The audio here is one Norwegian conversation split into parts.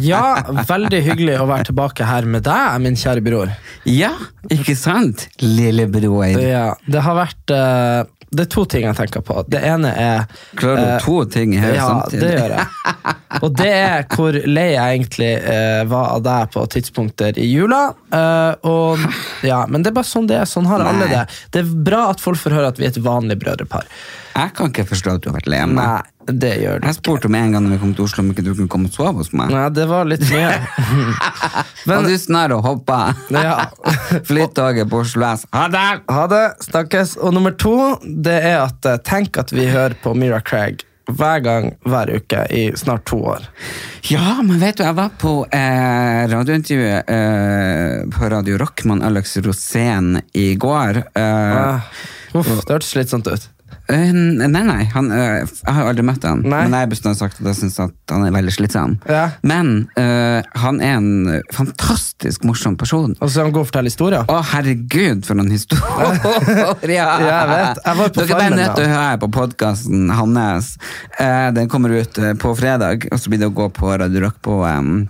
Ja, veldig hyggelig å være tilbake her med deg, min kjære bror. ja, ikke sant, lillebror? Ja, det har vært uh, Det er to ting jeg tenker på. Det ene er Klarer du eh, to ting her Ja, samtidig? det gjør jeg. Og det er hvor lei jeg egentlig eh, var av deg på tidspunkter i jula. eh, og, ja, men det er bare sånn det er. Sånn har alle det. Det er bra at folk får høre at vi er et vanlig brødrepar. Jeg kan ikke forstå at du har vært lei av meg. Det gjør du Jeg spurte om en gang når vi kom til Oslo om ikke du kunne komme og sove hos meg. Nei, det var litt mye. Men, og du snar og hopper. Ja. Flytoget på Oslo S. Ha det! Ha det, snakkes. Og nummer to, det er at eh, tenk at vi hører på Mira Craig hver gang, hver uke i snart to år. Ja, men vet du, jeg var på eh, radiointervjuet eh, på Radio Rock med Alex Rosén i går. Eh, Ah, Uff, det hørtes slitsomt ut. Eh, nei, nei, han, eh, jeg har aldri møtt han. Nei. Men jeg har bestandig sagt at jeg syns han er veldig slitsom. Ja. Men uh, han er en fantastisk morsom person. Og så er han god å fortelle historier. Å, herregud, for noen historier! ja. Jeg vet. Jeg var på Dere er bare nødt til å høre på podkasten hans. Uh, den kommer ut på fredag, og så blir det å gå på Radio Rock på em,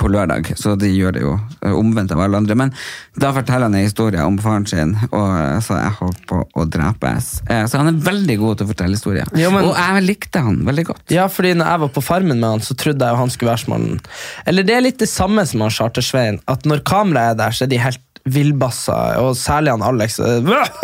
på lørdag, så de gjør det jo eh, omvendt av alle andre. Men da forteller han en historie om faren sin, og eh, så jeg holdt på å drepes. Eh, Så han er veldig god til å fortelle historier. Jo, men- Og jeg likte han veldig godt. Ja, fordi når jeg var på Farmen med han, så trodde jeg jo han skulle være som han Eller det er litt det samme som han Charter-Svein, at når kameraet er der, så er de helt villbassa, og særlig han Alex.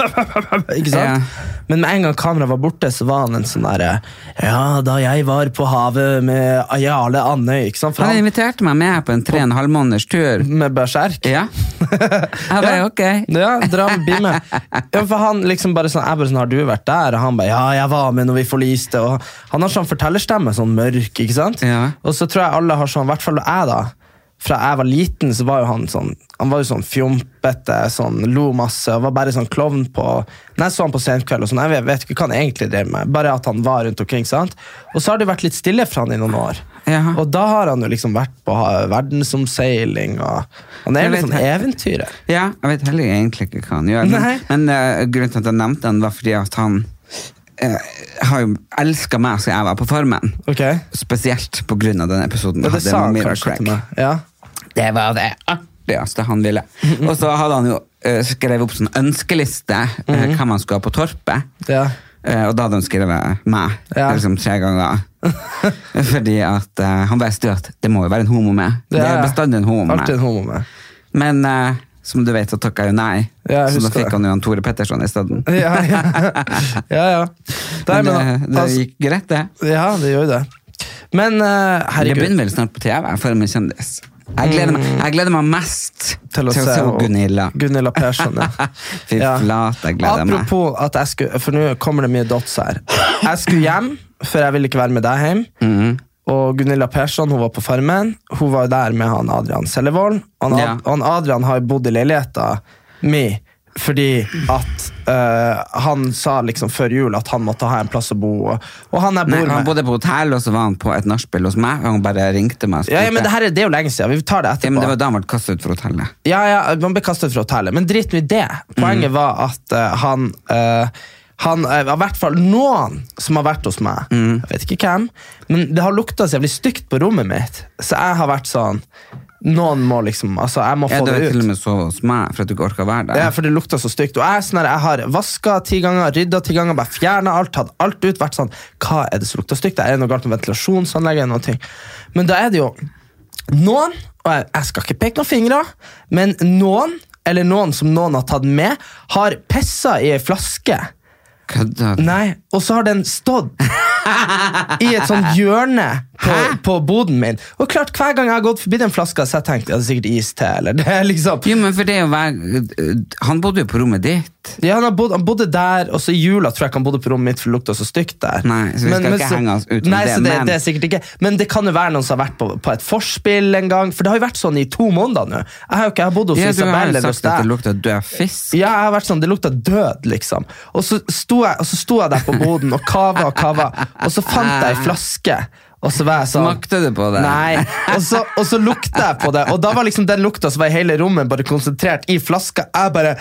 Ikke sant? Ja. Men med en gang kameraet var borte, så var han en sånn derre Ja, da jeg var på havet med Ayale Andøy, ikke sant? For Han inviterte meg med på en tre og en halv måneders tur. med berserk. Ja. Jeg bare, ok. Ja, dra med, bli med. Ja, for han liksom bare sånn, jeg bare sånn, har du vært der? Og han bare, ja, jeg var med når vi forliste. Og han har sånn fortellerstemme, sånn mørk, ikke sant? Ja. Og så tror jeg alle har sånn, i hvert fall jeg da, fra jeg var liten, så var jo han sånn, han var jo sånn fjompete, sånn, lo masse, og var bare sånn klovn på, når jeg så han på senkveld, og sånn, jeg vet, ikke hva han egentlig drev med, bare at han var rundt omkring, sant? Og så har det vært litt stille fra han i noen år. Jaha. Og da har han jo liksom vært på verdensomseiling, og han er jo sånn eventyrer. Ja, jeg vet heller egentlig ikke hva han gjør. Men, men uh, grunnen til at jeg nevnte han, var fordi at han har jo elska meg siden jeg var på Farmen. Okay. Spesielt av den episoden. Ja, det med han Mira Craig. Ja. Det var det artigste han ville. Og så hadde han jo uh, skrevet opp sånn ønskeliste uh, hva man skulle ha på Torpet. Ja. Uh, og da hadde han skrevet meg Ja. liksom tre ganger. Fordi at eh, han visste jo at det må jo være en homo med. Det er bestandig en homo med. en homo med. Men eh, som du vet, så takka jeg jo nei. Ja, jeg så da fikk det. han jo han Tore Petterson isteden. Ja, ja. ja, ja. Men det, men, det altså, gikk greit, det. ja, det gjorde det. Men herregud. Det begynner vel snart på TV for en kjendis. Jeg gleder, meg, jeg gleder meg mest til å se og- Gunilla. Gunilla Persson, ja. Fy Ja. flate, jeg gleder meg. Apropos at jeg skulle For nå kommer det mye dots her. Jeg skulle hjem, for jeg ville ikke være med deg hjem. Mhm. Og Gunilla Persson hun var på Farmen. Hun var der med han Adrian Sellevold. Han, Ad- Ja. han Adrian har bodd i leiligheta mi fordi at eh, han sa liksom før jul at han måtte ha en plass å bo. Og, og han Nei, han bodde på hotell, og så var han på et nachspiel hos meg. Og han bare ringte meg. ja, ja, men det, her er, det er jo lenge siden. Vi tar det etterpå. Ja, men det var da han ble kastet ut fra hotellet. Ja, ja, man ble kastet fra hotellet, men drit nå i det. Poenget var at eh, han eh, han eh, I hvert fall noen som har vært hos meg. Jeg vet ikke hvem, men det har lukta så jævlig stygt på rommet mitt. Så jeg har vært sånn Noen må liksom Altså, jeg må Ja, få du det, det til og ut. med så hos meg for at du ikke orka være der. Ja, for det lukta så stygt. Og jeg, sånn her, jeg har vaska ti ganger, rydda ti ganger, bare fjerna alt, tatt alt ut. Vært sånn Hva er det som lukter stygt? Er det noe galt med ventilasjonsanlegget? eller noe ting? Men da er det jo noen, og jeg, jeg skal ikke peke noen fingre, men noen eller noen som noen har tatt med, har pissa i ei flaske. Kødder du? Og så har den stått i et sånt hjørne på, på boden min. Og klart, hver gang jeg har gått forbi den flaska, så har jeg tenkt ja, det er sikkert is til. Eller det liksom Jo, men for det å være Han bodde jo på rommet ditt. ja, han, har bodd, han bodde der, og så i jula tror jeg ikke han bodde på rommet mitt, for det lukta så stygt der. Nei, så vi skal ikke henge oss ut nei, det, så men- det er sikkert ikke. Men det kan jo være noen som har vært på, på et forspill en gang, for det har jo vært sånn i to måneder nå. Jeg har jo ikke jeg har bodd hos Ja, du har jo sagt at det lukta død fisk. Ja, jeg har vært sånn, Det lukta død, liksom. Og så sto jeg, og så sto jeg der på boden og kava og kava, og så fant jeg ei flaske. Og så var jeg sånn Smakte du på det? Nei. Og så, og så lukta jeg på det, og da var liksom den lukta som var i hele rommet, bare konsentrert i flaska. Jeg bare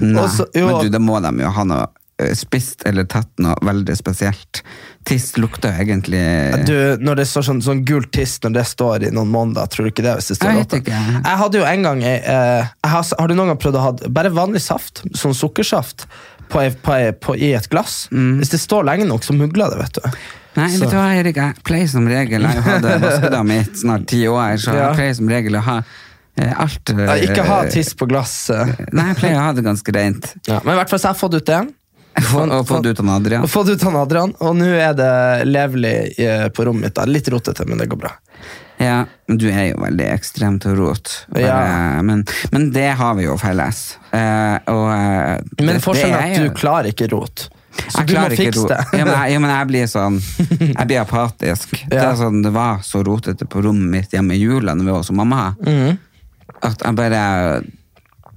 Nei, så, jo, men du, da må de jo ha noe eh, spist eller tatt noe veldig spesielt. Tiss lukter egentlig du, Når det står sånn, sånn gult tiss når det står i noen måneder, tror du ikke det? hvis det står Jeg vet ikke. Jeg hadde jo en gang eh, jeg har, har du noen gang prøvd å ha bare vanlig saft, sånn sukkersaft, på, på, på, i et glass? Hvis det står lenge nok, så mugler det, vet du. Nei, Så- vet du hva, Erik, jeg pleier som regel Jeg hadde vaskedame i snart ti år, så jeg pleier som regel å ha eh, alt eh, Ja, ikke ha tiss på glass. eh. Nei, jeg pleier å ha det ganske rent. Ja, men i hvert fall så har jeg fått ut det. Og fått ut han Adrian. Og fått ut han Adrian, og nå er det levelig eh, på rommet mitt. da. Litt rotete, men det går bra. Ja, du er jo veldig ekstrem til å rote. Bare- Ja. Men, men det har vi jo felles. Uh, og, eh, Men det- forskjellen er at du klarer ikke rot. Så Jeg du må fikse det. Ja, men, jeg, ja, men jeg blir sånn Jeg blir apatisk. Det, Ja. er sånn, det var så rotete på rommet mitt hjemme i jula når vi var hos mamma. mm. At jeg bare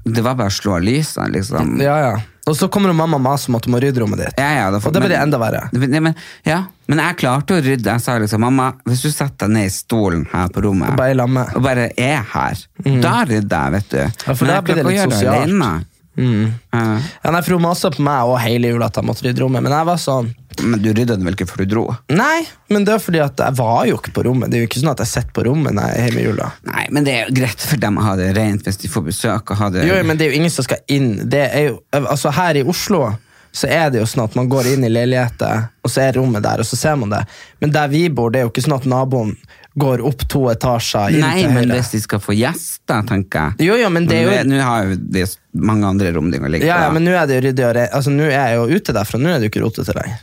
Det var bare å slå av lysene, liksom. Ja, ja. Og så kommer mamma og maser om at du må rydde rommet ditt. Ja, ja, Og det blir enda verre. Ja, men, ja, men jeg klarte å rydde. Jeg sa liksom, mamma, hvis du setter deg ned i stolen her på rommet, Og bare og bare er her, da rydder jeg, vet du. Ja, for men da blir det litt sosialt. alene. Ja. Ja, nei, for Hun masa på meg og hele jula at jeg måtte rydde rommet, men jeg var sånn Men du rydda den vel ikke før du dro? Nei, men det er fordi at jeg var jo ikke på rommet. Det er jo ikke sånn at jeg sitter på rommet nei, i jula. Nei, men det er jo greit for dem å ha det rent hvis de får besøk. det... Jo, men det er jo ingen som skal inn. Det er jo, altså Her i Oslo så er det jo sånn at man går inn i leiligheter, og så er rommet der, og så ser man det. Men der vi bor, det er jo ikke sånn at naboen går opp to etasjer Nei, men hvis de skal få gjester, tenker jeg. Jo, jo, men det er jo Nå har jo de mange andre rom de kan ligge Ja, ja, men nå er det jo ryddig og re- Altså, nå er jeg jo ute derfra. Nå er det jo ikke rotete lenger.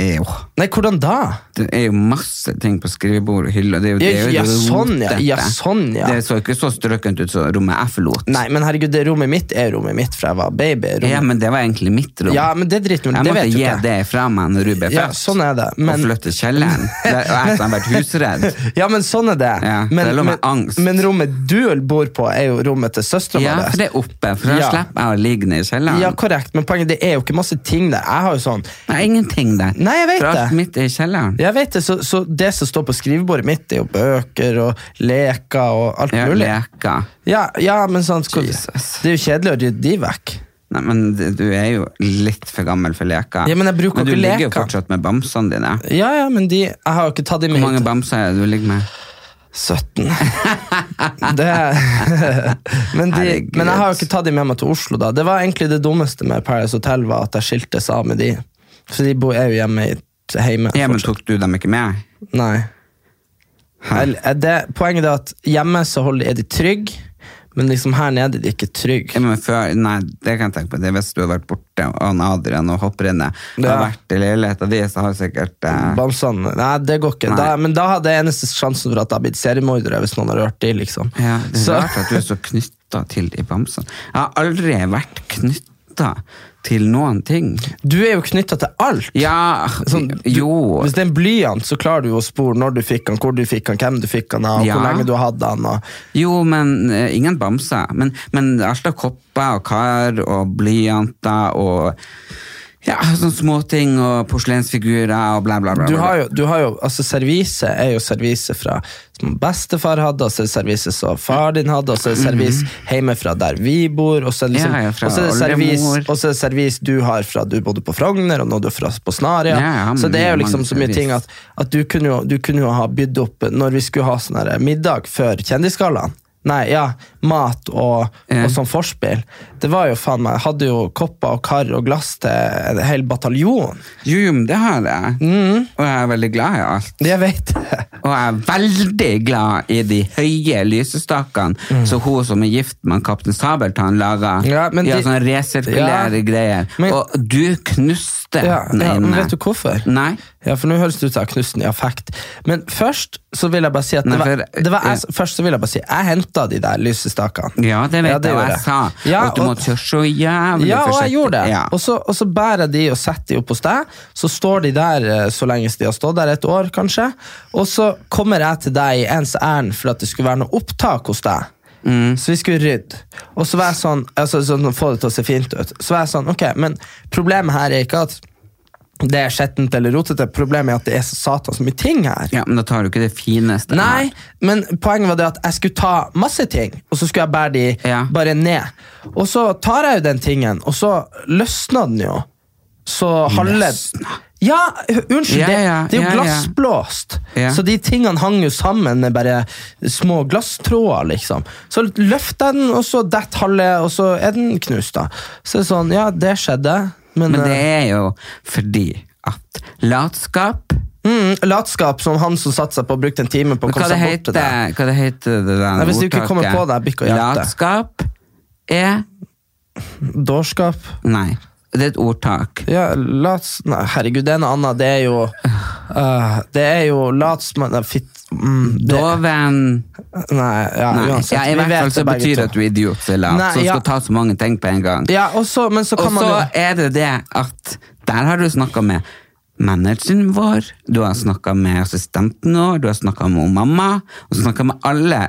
Jo, Nei, hvordan da? det er jo masse ting på skrivebord og hylle. Det er jo, det Ja, det sånn, ja. Ja, sånn, ja. Det så ikke så strøkent ut som rommet jeg forlot. Nei, men herregud, det rommet mitt er rommet mitt fra jeg var baby. Rommet. Ja, men det var egentlig mitt rom. Ja, men det driter jeg Det måtte vet gi det fra meg når du ble Ja, sånn er det. Og flytte kjelleren. Der- Og jeg har vært husredd. ja, men sånn er det. Ja, men, det men, angst. men rommet du bor på, er jo rommet til søstera Ja, vår. for det er oppe, for da Ja. slipper jeg å ligge ned i kjelleren. Ja, korrekt, men poenget det er jo ikke masse ting der. Jeg har jo sånn Nei, ingenting der. Nei, jeg vet for alt det. mitt er i kjelleren. Jeg vet det, så, så det som står på skrivebordet mitt, er jo bøker og leker og alt Ja, mulig. leker. Ja, ja, men sånn skal, Jesus. Det er jo kjedelig å rydde de vekk. Nei, men det- du er jo litt for gammel for leker. Ja, men jeg bruker du ikke ligger jo leker. fortsatt med bamsene dine. Ja, ja, men de Jeg har jo ikke tatt de Hvor med mange hit. bamser er det du ligger med? 17. det men, de, Herregud. men jeg har jo ikke tatt de med meg til Oslo, da. Det var egentlig det dummeste med Paris Hotel, var at jeg skilte seg av med de. Så de bor- er jo hjemme i, hjemme. Ja, men tok du dem ikke med? Nei. Jeg, det, poenget er at hjemme så holder, er de trygge, men liksom her nede er de ikke trygge. Ja, men før, nei, det kan jeg tenke på. Det Hvis du har vært borte, og han Adrian og hopprennet har Ja. vært i leiligheten din, så har sikkert eh, Bamsene Nei, det går ikke. Da, men da hadde jeg eneste sjansen for at jeg hadde blitt seriemordere, hvis noen har rørt de, liksom. ja, Det er Så- rart at du er så knytta til de bamsene. Jeg har aldri vært knytta til noen ting. Du er jo knytta til alt. Ja, Sånn, du, jo Hvis det er en blyant, så klarer du å spore når du fikk den, hvor du fikk den, hvem du fikk den av, Ja. hvor lenge du hadde den. Og, Jo, men uh, ingen bamser. Men, men alt av kopper og kar og blyanter og ja, sånne småting og porselensfigurer og bla, bla, bla. du har jo, du har jo, altså Servise er jo servise fra som bestefar hadde, og så er det servise som far din hadde, og så er det servis hjemmefra der vi bor, og så er det, liksom, Mhm. Ja, og så er det servis, og så er det servis du har fra du bodde på Frogner, og nå du er fra på Snaria. Ja, ja, så det er jo liksom så mye ting at, at du, kunne jo, du kunne jo ha bydd opp når vi skulle ha sånn middag før Kjendisgallaen. Nei, ja, mat og, yeah. og sånn forspill. Det var jo faen meg, jeg hadde jo kopper og kar og glass til en hel bataljon. Jo, jo, men det har jeg. Mm. Og jeg er veldig glad i alt. Jeg vet det. Og jeg er veldig glad i de høye lysestakene så hun som er gift med Kaptein Sabeltann laga. Mm. Ja, men de- sånne resirkulære Ja. greier. Men- og du knuste Ja, den ja, men vet du hvorfor? Nei. Ja, for nå høres det ut som jeg har knust den i affekt. Men først så vil jeg bare si at Nei, det var, det var jeg, først så vil jeg bare si jeg henta de der lysestakene. Ja, det vet Ja, det jeg, jeg sa. Ja, at du og- må kjøre så jævlig Ja, og jeg gjorde det. Ja. Og, så, og så bærer jeg de og setter de opp hos deg. Så står de der eh, så lenge de har stått der, et år kanskje. Og så kommer jeg til deg i ens ærend for at det skulle være noe opptak hos deg. Mm. Så vi skulle rydde. Og så var jeg sånn, altså, sånn få det til å se fint ut. Så var jeg sånn, ok, men problemet her er ikke at det er skjettent eller rotete. Problemet er at det er så satans mye ting her. ja, men da tar du ikke det fineste. Nei, men poenget var det at jeg skulle ta masse ting, og så skulle jeg bære de Ja. bare ned. Og så tar jeg jo den tingen, og så løsna den jo. Så halve Ja, unnskyld, Ja, det, ja, det er jo glassblåst. Så de tingene hang jo sammen med bare små glasstråder, liksom. Så løfter jeg den, og så detter halve, og så er den knust, da. Så det er sånn, ja, det skjedde, men, Men det eh, er jo fordi at latskap mm, Latskap som han som satsa på og brukte en time på å komme seg bort til det. heter hva det heter det der Nei, hvis du ikke kommer på det, bikk og å deg. Latskap er Dårskap. Nei, det er et ordtak. Ja, lats... Nei, herregud, det er noe annet. Det er jo uh, Det er jo latsmann Nei, Fitt mm, det, Doven Nei, ja, Nei, uansett. ja, I hvert fall så betyr det at du er idiot som lat, som ja. skal ta så mange ting på en gang. Ja, og så, men så Og kan man så jo er det det at der har du snakka med manageren vår, du har snakka med assistenten vår, du har snakka med mamma, og snakka med alle.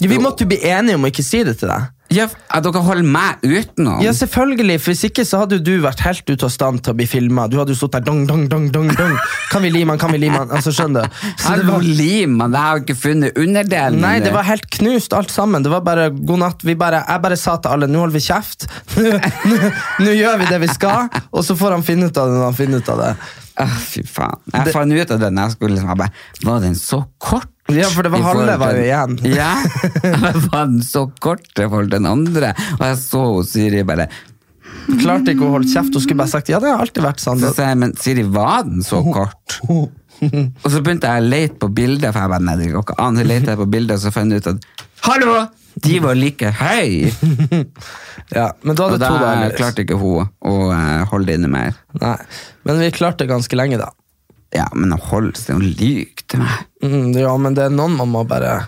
ja, Vi måtte jo bli enige om å ikke si det til deg. Ja, at dere holder meg utenom. Ja, selvfølgelig, for Hvis ikke så hadde du vært helt ute av stand til å bli filma. Du hadde jo stått der dong, dong, dong, dong, dong. Kan vi lime han, kan vi lime han? Altså, skjønner du? Så det var, lim, han? jeg har ikke funnet underdelen. nei, det var helt knust alt sammen. Det var bare god natt. Vi bare, jeg bare sa til alle nå holder vi kjeft. Nå, gjør vi det vi skal, og så får han finne ut av det når han finner ut av det. Åh, fy faen. Jeg fant ut av det når jeg skulle liksom, jeg bare, Var den så kort? Ja, for det var halve var jo igjen. Ja, var den så kort i forhold til den andre? Og jeg så Siri bare Klarte ikke å holde kjeft. Hun skulle bare sagt ja, det har alltid vært sånn. Så sa jeg, men Siri, var den så kort? Og så begynte jeg å lete på bilder, for jeg bare, nei, det går ikke an. Så lette jeg på bilder, og så fant jeg ut at Hallo! De var like høy! Ja, men Og hadde da to dager. klarte ikke hun å eh, holde det inne mer. Nei, men vi klarte ganske lenge, da. Ja, men å holde seg og lyge til meg Mm, ja, men det er noen man må bare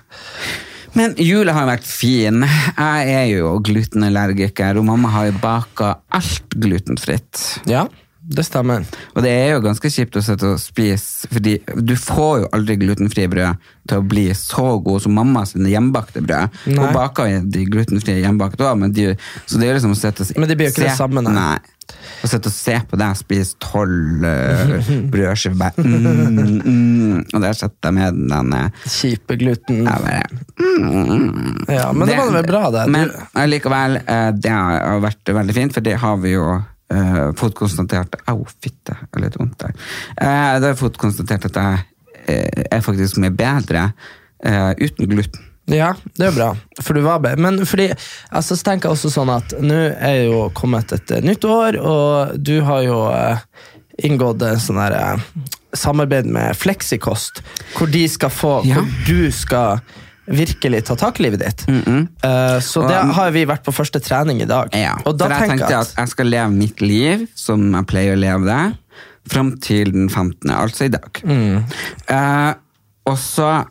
Men jula har vært fin. Jeg er jo glutenallergiker, og mamma har jo baka alt glutenfritt. Ja, det stemmer. Og det er jo ganske kjipt å sitte og spise, fordi du får jo aldri glutenfrie brød til å bli så god som mamma sine hjemmebakte brød. Nei. Hun jo de glutenfrie hjemmebakte òg, men de, så det er liksom å sitte og Men det blir jo ikke det samme, nei. nei. Å sitte og se på deg spise tolv uh, brødskiver bare mm, mm, Og der sitter jeg med den eh, Kjipe gluten. jeg bare, Ja, men det, var vel bra, det. Men likevel, eh, det har vært veldig fint, for det har vi jo uh, fått konstatert Au, fitte, jeg har litt vondt der. Uh, det har jeg fått konstatert at jeg uh, er faktisk mye bedre uh, uten gluten. Ja, det er bra. For du var bedre. Men fordi, altså, så tenker jeg også sånn at nå er jo kommet et eh, nytt år, og du har jo eh, inngått en sånn der eh, samarbeid med Flexikost, hvor de skal få Ja. Hvor du skal virkelig ta tak i livet ditt. Eh, så det Og- har vi vært på første trening i dag. Ja, og da for jeg tenker tenkte jeg at jeg skal leve mitt liv som jeg pleier å leve det, fram til den 15., altså i dag. Mm. Eh, og så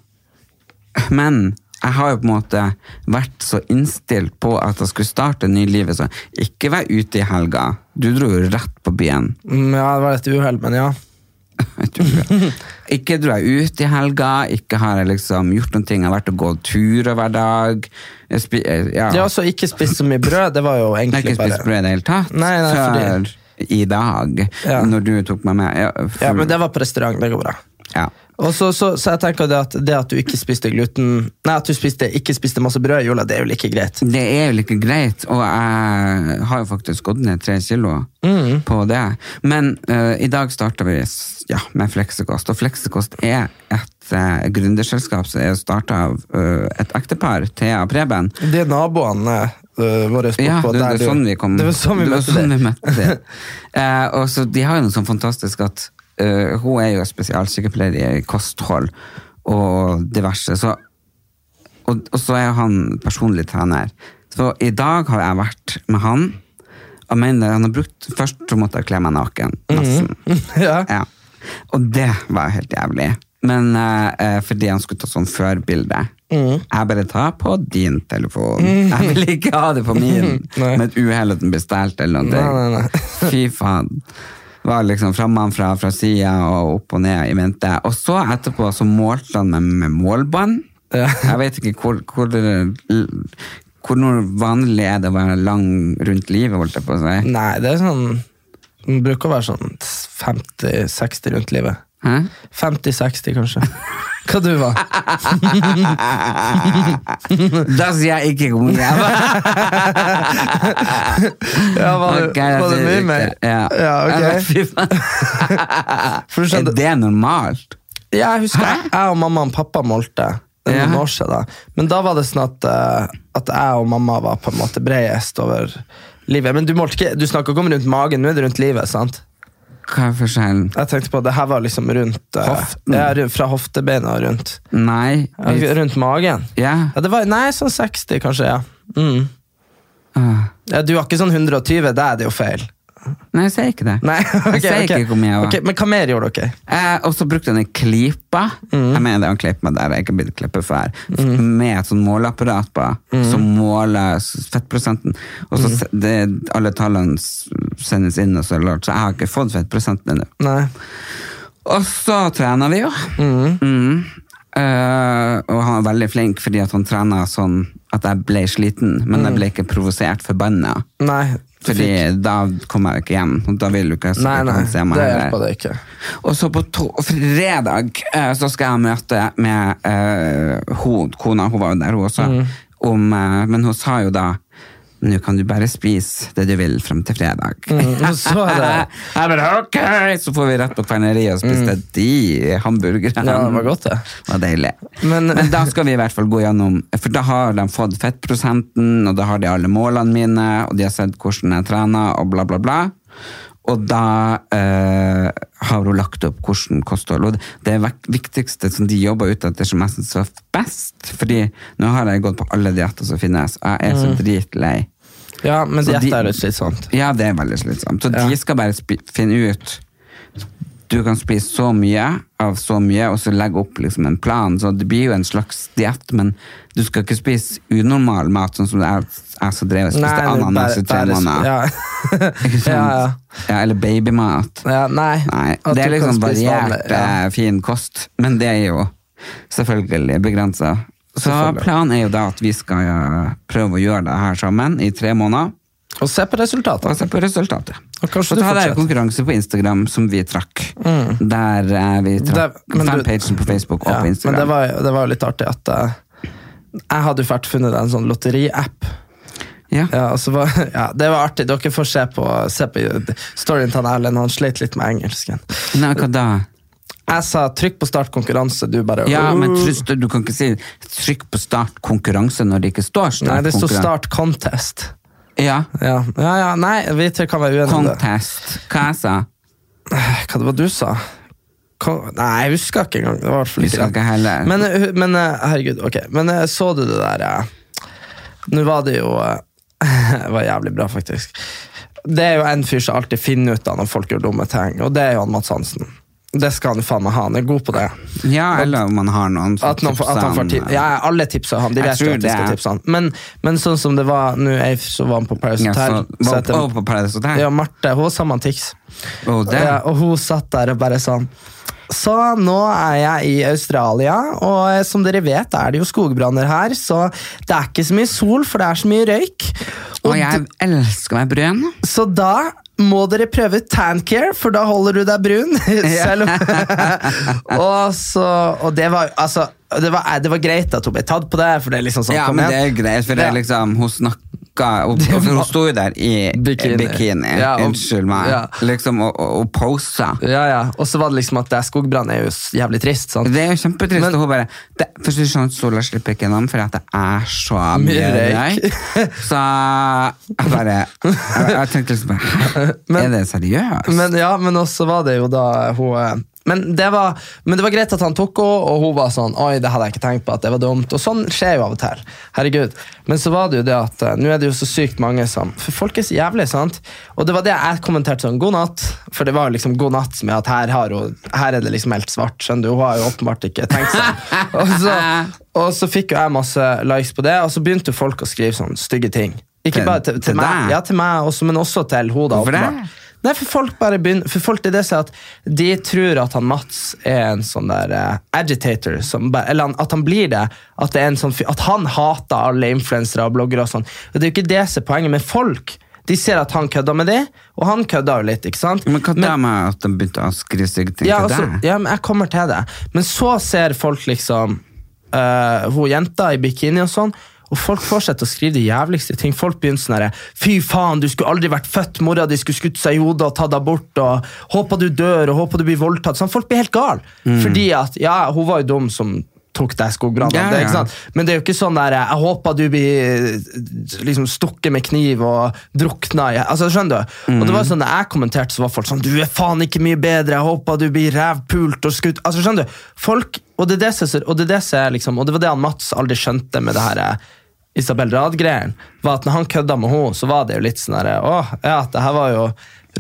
Men jeg har jo på en måte vært så innstilt på at jeg skulle starte en ny liv. Så ikke vær ute i helga. Du dro jo rett på byen. Mm, Ja, det var et uhell, men ja. Ikke dro jeg ut i helga, ikke har jeg liksom gjort noen ting. Jeg har vært og gått turer hver dag. Spi, ja. Det er også ikke spist så mye brød, det var jo Jeg har ikke spist brød i det hele tatt Nei, nei, før i dag, Ja. når du tok meg med. Ja, for, Ja, men det var på restaurant, det går bra. ja. Og så, så, så jeg tenker det at, det at du ikke spiste gluten Nei, at du spiste, ikke spiste masse brød i jula, det er jo like greit. Det er jo ikke greit, og jeg har jo faktisk gått ned tre kilo Mm. på det. Men uh, i dag starter vi ja, med Fleksekost, og Fleksekost er et uh, gründerselskap som er starta av uh, et ektepar, Thea og Preben. er naboene uh, våre bort Ja, på det, der det er sånn vi kom Det var sånn vi det møtte sånn det. vi møtte det. Eh, og så De har jo noe sånn fantastisk at eh, hun er jo spesialsykepleier i kosthold og diverse. Så, og, og så er han personlig trener. Så i dag har jeg vært med han. Og mener, han har brukt, Først så måtte jeg kle meg naken. nesten. Ja. Ja. Og det var helt jævlig. Men eh, fordi han skulle ta sånn førbilde. Mm. Jeg bare tar på din telefon. Jeg vil ikke ha det på min. Med et uhell at den blir stjålet eller noe. Fy faen. Var liksom frammanfra, fra sida og opp og ned i mente. Og så etterpå så målte han meg med målbånd. Ja. Jeg vet ikke hvor, hvor, hvor vanlig er det å være lang rundt livet, holdt jeg på å si. Nei, det er sånn Det bruker å være sånn 50-60 rundt livet. 50-60, kanskje. Hva du var? Da sier jeg ikke jeg var. Ja, var det, var det mye mer? Ja. Ja, ok. Er det normalt? ja, jeg husker jeg, jeg og mamma og pappa målte. Ja. noen år siden. Men da var det sånn at, eh, at jeg og mamma var på en måte bredest over livet. Men du, målte ikke, du snakka ikke om rundt magen, nå er det rundt livet, sant? Hva er forskjellen? Jeg tenkte på at det her var liksom rundt eh, Hoften? Ja, fra hoftebeina og rundt. Nei. Ja, rundt magen. Yeah. Ja, det var, nei, sånn 60 kanskje, ja. Mm. Ah. ja. Du har ikke sånn 120, det er det jo feil. Nei, jeg sier ikke det. Nei, okay, jeg sier okay. ikke hvor mye jeg var. Okay, men hva mer gjorde dere? Eh, og så brukte han en klype. Mm. Jeg mener det var en klype der jeg ikke blitt klippet før. Med et sånn måleapparat på, Mm. som måler fettprosenten. Og så se- det, alle tallene sendes inn, og så, lort. så jeg har ikke fått fettprosenten ennå. Og så trener vi jo. Mm. Eh, og han var veldig flink, fordi han trena sånn at jeg ble sliten, men jeg ble ikke provosert forbanna. Nei. Fordi da kommer jeg ikke hjem, og da vil du ikke Nei, nei, se meg det hjelper det ikke. Og så på fredag eh, så skal jeg møte med uh, hun, kona, hun var jo der hun også, Mm. om, uh, men hun sa jo da nå kan du bare spise det du vil frem til fredag. Mm, så jeg bare, ok! Så får vi rett på kverneriet og spiste de hamburgerne. Mm. Ja, det var godt, det. Det var deilig. Men- Men da skal vi i hvert fall gå gjennom, for da har de fått fettprosenten, og da har de alle målene mine, og de har sett hvordan jeg trener, og bla, bla, bla. Og da eh, har hun lagt opp hvordan kosthold. Og det viktigste som de jobber ut etter, som jeg synes var best Fordi nå har jeg gått på alle dietter som finnes, og jeg er så dritlei. Ja, men Så dette de- er jo slitsomt. Ja, det er veldig slitsomt. Så Ja. de skal bare finne ut Du kan spise så mye av så mye, og så legge opp liksom en plan. Så det blir jo en slags diett, men du skal ikke spise unormal mat, sånn som jeg, jeg som drev og spiste er ananas i tre måneder. Ja. Ikke sant? ja, ja. Ja, eller babymat. ja, nei. Nei, det er liksom variert, eh, fin kost, men det er jo selvfølgelig begrensa. Så planen er jo da at vi skal prøve å gjøre det her sammen i tre måneder. Og se på resultatene. Og se på resultatet. Og kanskje så hadde jeg konkurranse på Instagram som vi trakk. Der eh, vi trakk fanpagen på Facebook og Ja, på men Instagram. det var, det var jo litt artig at uh, jeg hadde jo vært funnet en sånn lotteriapp. ja. Ja, og var, ja, det var artig. Dere får se på, se på storyen til Erlend. Han slet litt med engelsken. Nei, hva da? Jeg sa 'trykk på start konkurranse', du bare Ja, men trist, du kan ikke si 'trykk på start konkurranse' når det ikke står start Nei, det står 'start contest'. Ja, Ja, ja, ja nei, vi tre kan være uenige contest. Hva jeg sa? Hva det var du sa? Nei, jeg husker ikke engang. Det var i hvert fall ikke. Men, eh, men eh, herregud, ok. Men eh, så du det der ja. Nå var det jo Det var jævlig bra, faktisk. Det er jo en fyr som alltid finner ut av når folk gjør dumme ting, og det er jo han Mads Hansen. Det skal han faen meg ha. Han er god på det. Ja, eller om han har noen som At, noen, får- at han får tipser ja, alle tipser han. De vet jo at de skal det. tipse han. Men, men sånn som det var nå, jeg så var han på Paris ja, Hotel. Ja, så var, på Paradise Hotel? ja, Marte, hun var sammen med Tix. Og? Ja, og hun satt der og bare sånn Så nå er jeg i Australia, og eh, som dere vet er det jo skogbranner her, så det er ikke så mye sol, for det er så mye røyk. Og Og jeg elsker meg brun. så da må dere prøve tancare, for da holder du deg brun. Selv om og, så, og det var altså det var, det var greit at hun ble tatt på det, for det er liksom sånn Ja, men det er greit, for det er liksom, hun snakka opp, og, Hun sto jo der i Bikini. bikini, Ja, og- unnskyld meg, ja. liksom, og, og, posa. Ja, ja. Og så var det liksom at skogbrann er jo jævlig trist. sant? Det er jo kjempetrist. Men- og hun bare det, Først fremst Sola slipper ikke innom for at det er så Mye røyk. Så jeg bare Jeg, jeg tenkte liksom bare Er det seriøst? Men ja, men også var det jo da hun eh, men det, var, men det var greit at han tok henne, og hun var sånn Oi, det hadde jeg ikke tenkt på, at det var dumt. Og sånn skjer jo av og til. Herregud. Men så var det jo det at eh, nå er det jo så sykt mange som For folk er så jævlig, sant? Og det var det jeg kommenterte sånn God natt. For det var jo liksom god natt med at her, har hun, her er det liksom helt svart. Skjønner du? Hun har jo åpenbart ikke tenkt seg. Og så, og så fikk jo jeg masse likes på det, og så begynte jo folk å skrive sånn stygge ting. Ikke bare til, til, til meg, ja, til meg også, men også til henne. Hvorfor det? Nei, for folk bare begynner For folk det er det som at de tror at han Mats er en sånn der uh, agitator, som bare, eller at han blir det. At, det er en sånn, at han hater alle influensere og bloggere og sånn. Og Det er jo ikke det som er poenget, men folk de ser at han kødder med det, og han kødder jo litt. ikke sant? Men hva da med at de begynte å skrive stygge ting Ja, til altså, deg? ja, men jeg kommer til det. Men så ser folk liksom uh, hun jenta i bikini og sånn, og folk fortsetter å skrive de jævligste ting. Folk begynner sånn herre Fy faen, du skulle aldri vært født, mora di skulle skutt seg i hodet og tatt abort, og håper du dør, og håper du blir voldtatt. Sånn, folk blir helt gale. Fordi at Ja, hun var jo dum som tok deg skogbrannene. Ja, ja. Men det er jo ikke sånn der Jeg håper du blir eh, liksom stukket med kniv og drukna i altså, Skjønner du? Og det var sånn, Når jeg kommenterte, så var folk sånn Du er faen ikke mye bedre, jeg håper du blir rævpult og skutt altså, Skjønner du? Folk, og det er det og det, det som liksom, og det var det han Mats aldri skjønte med det her eh, Isabel Rad-greien. Var at når han kødda med henne, så var det jo litt sånn der, åh, ja, det her var jo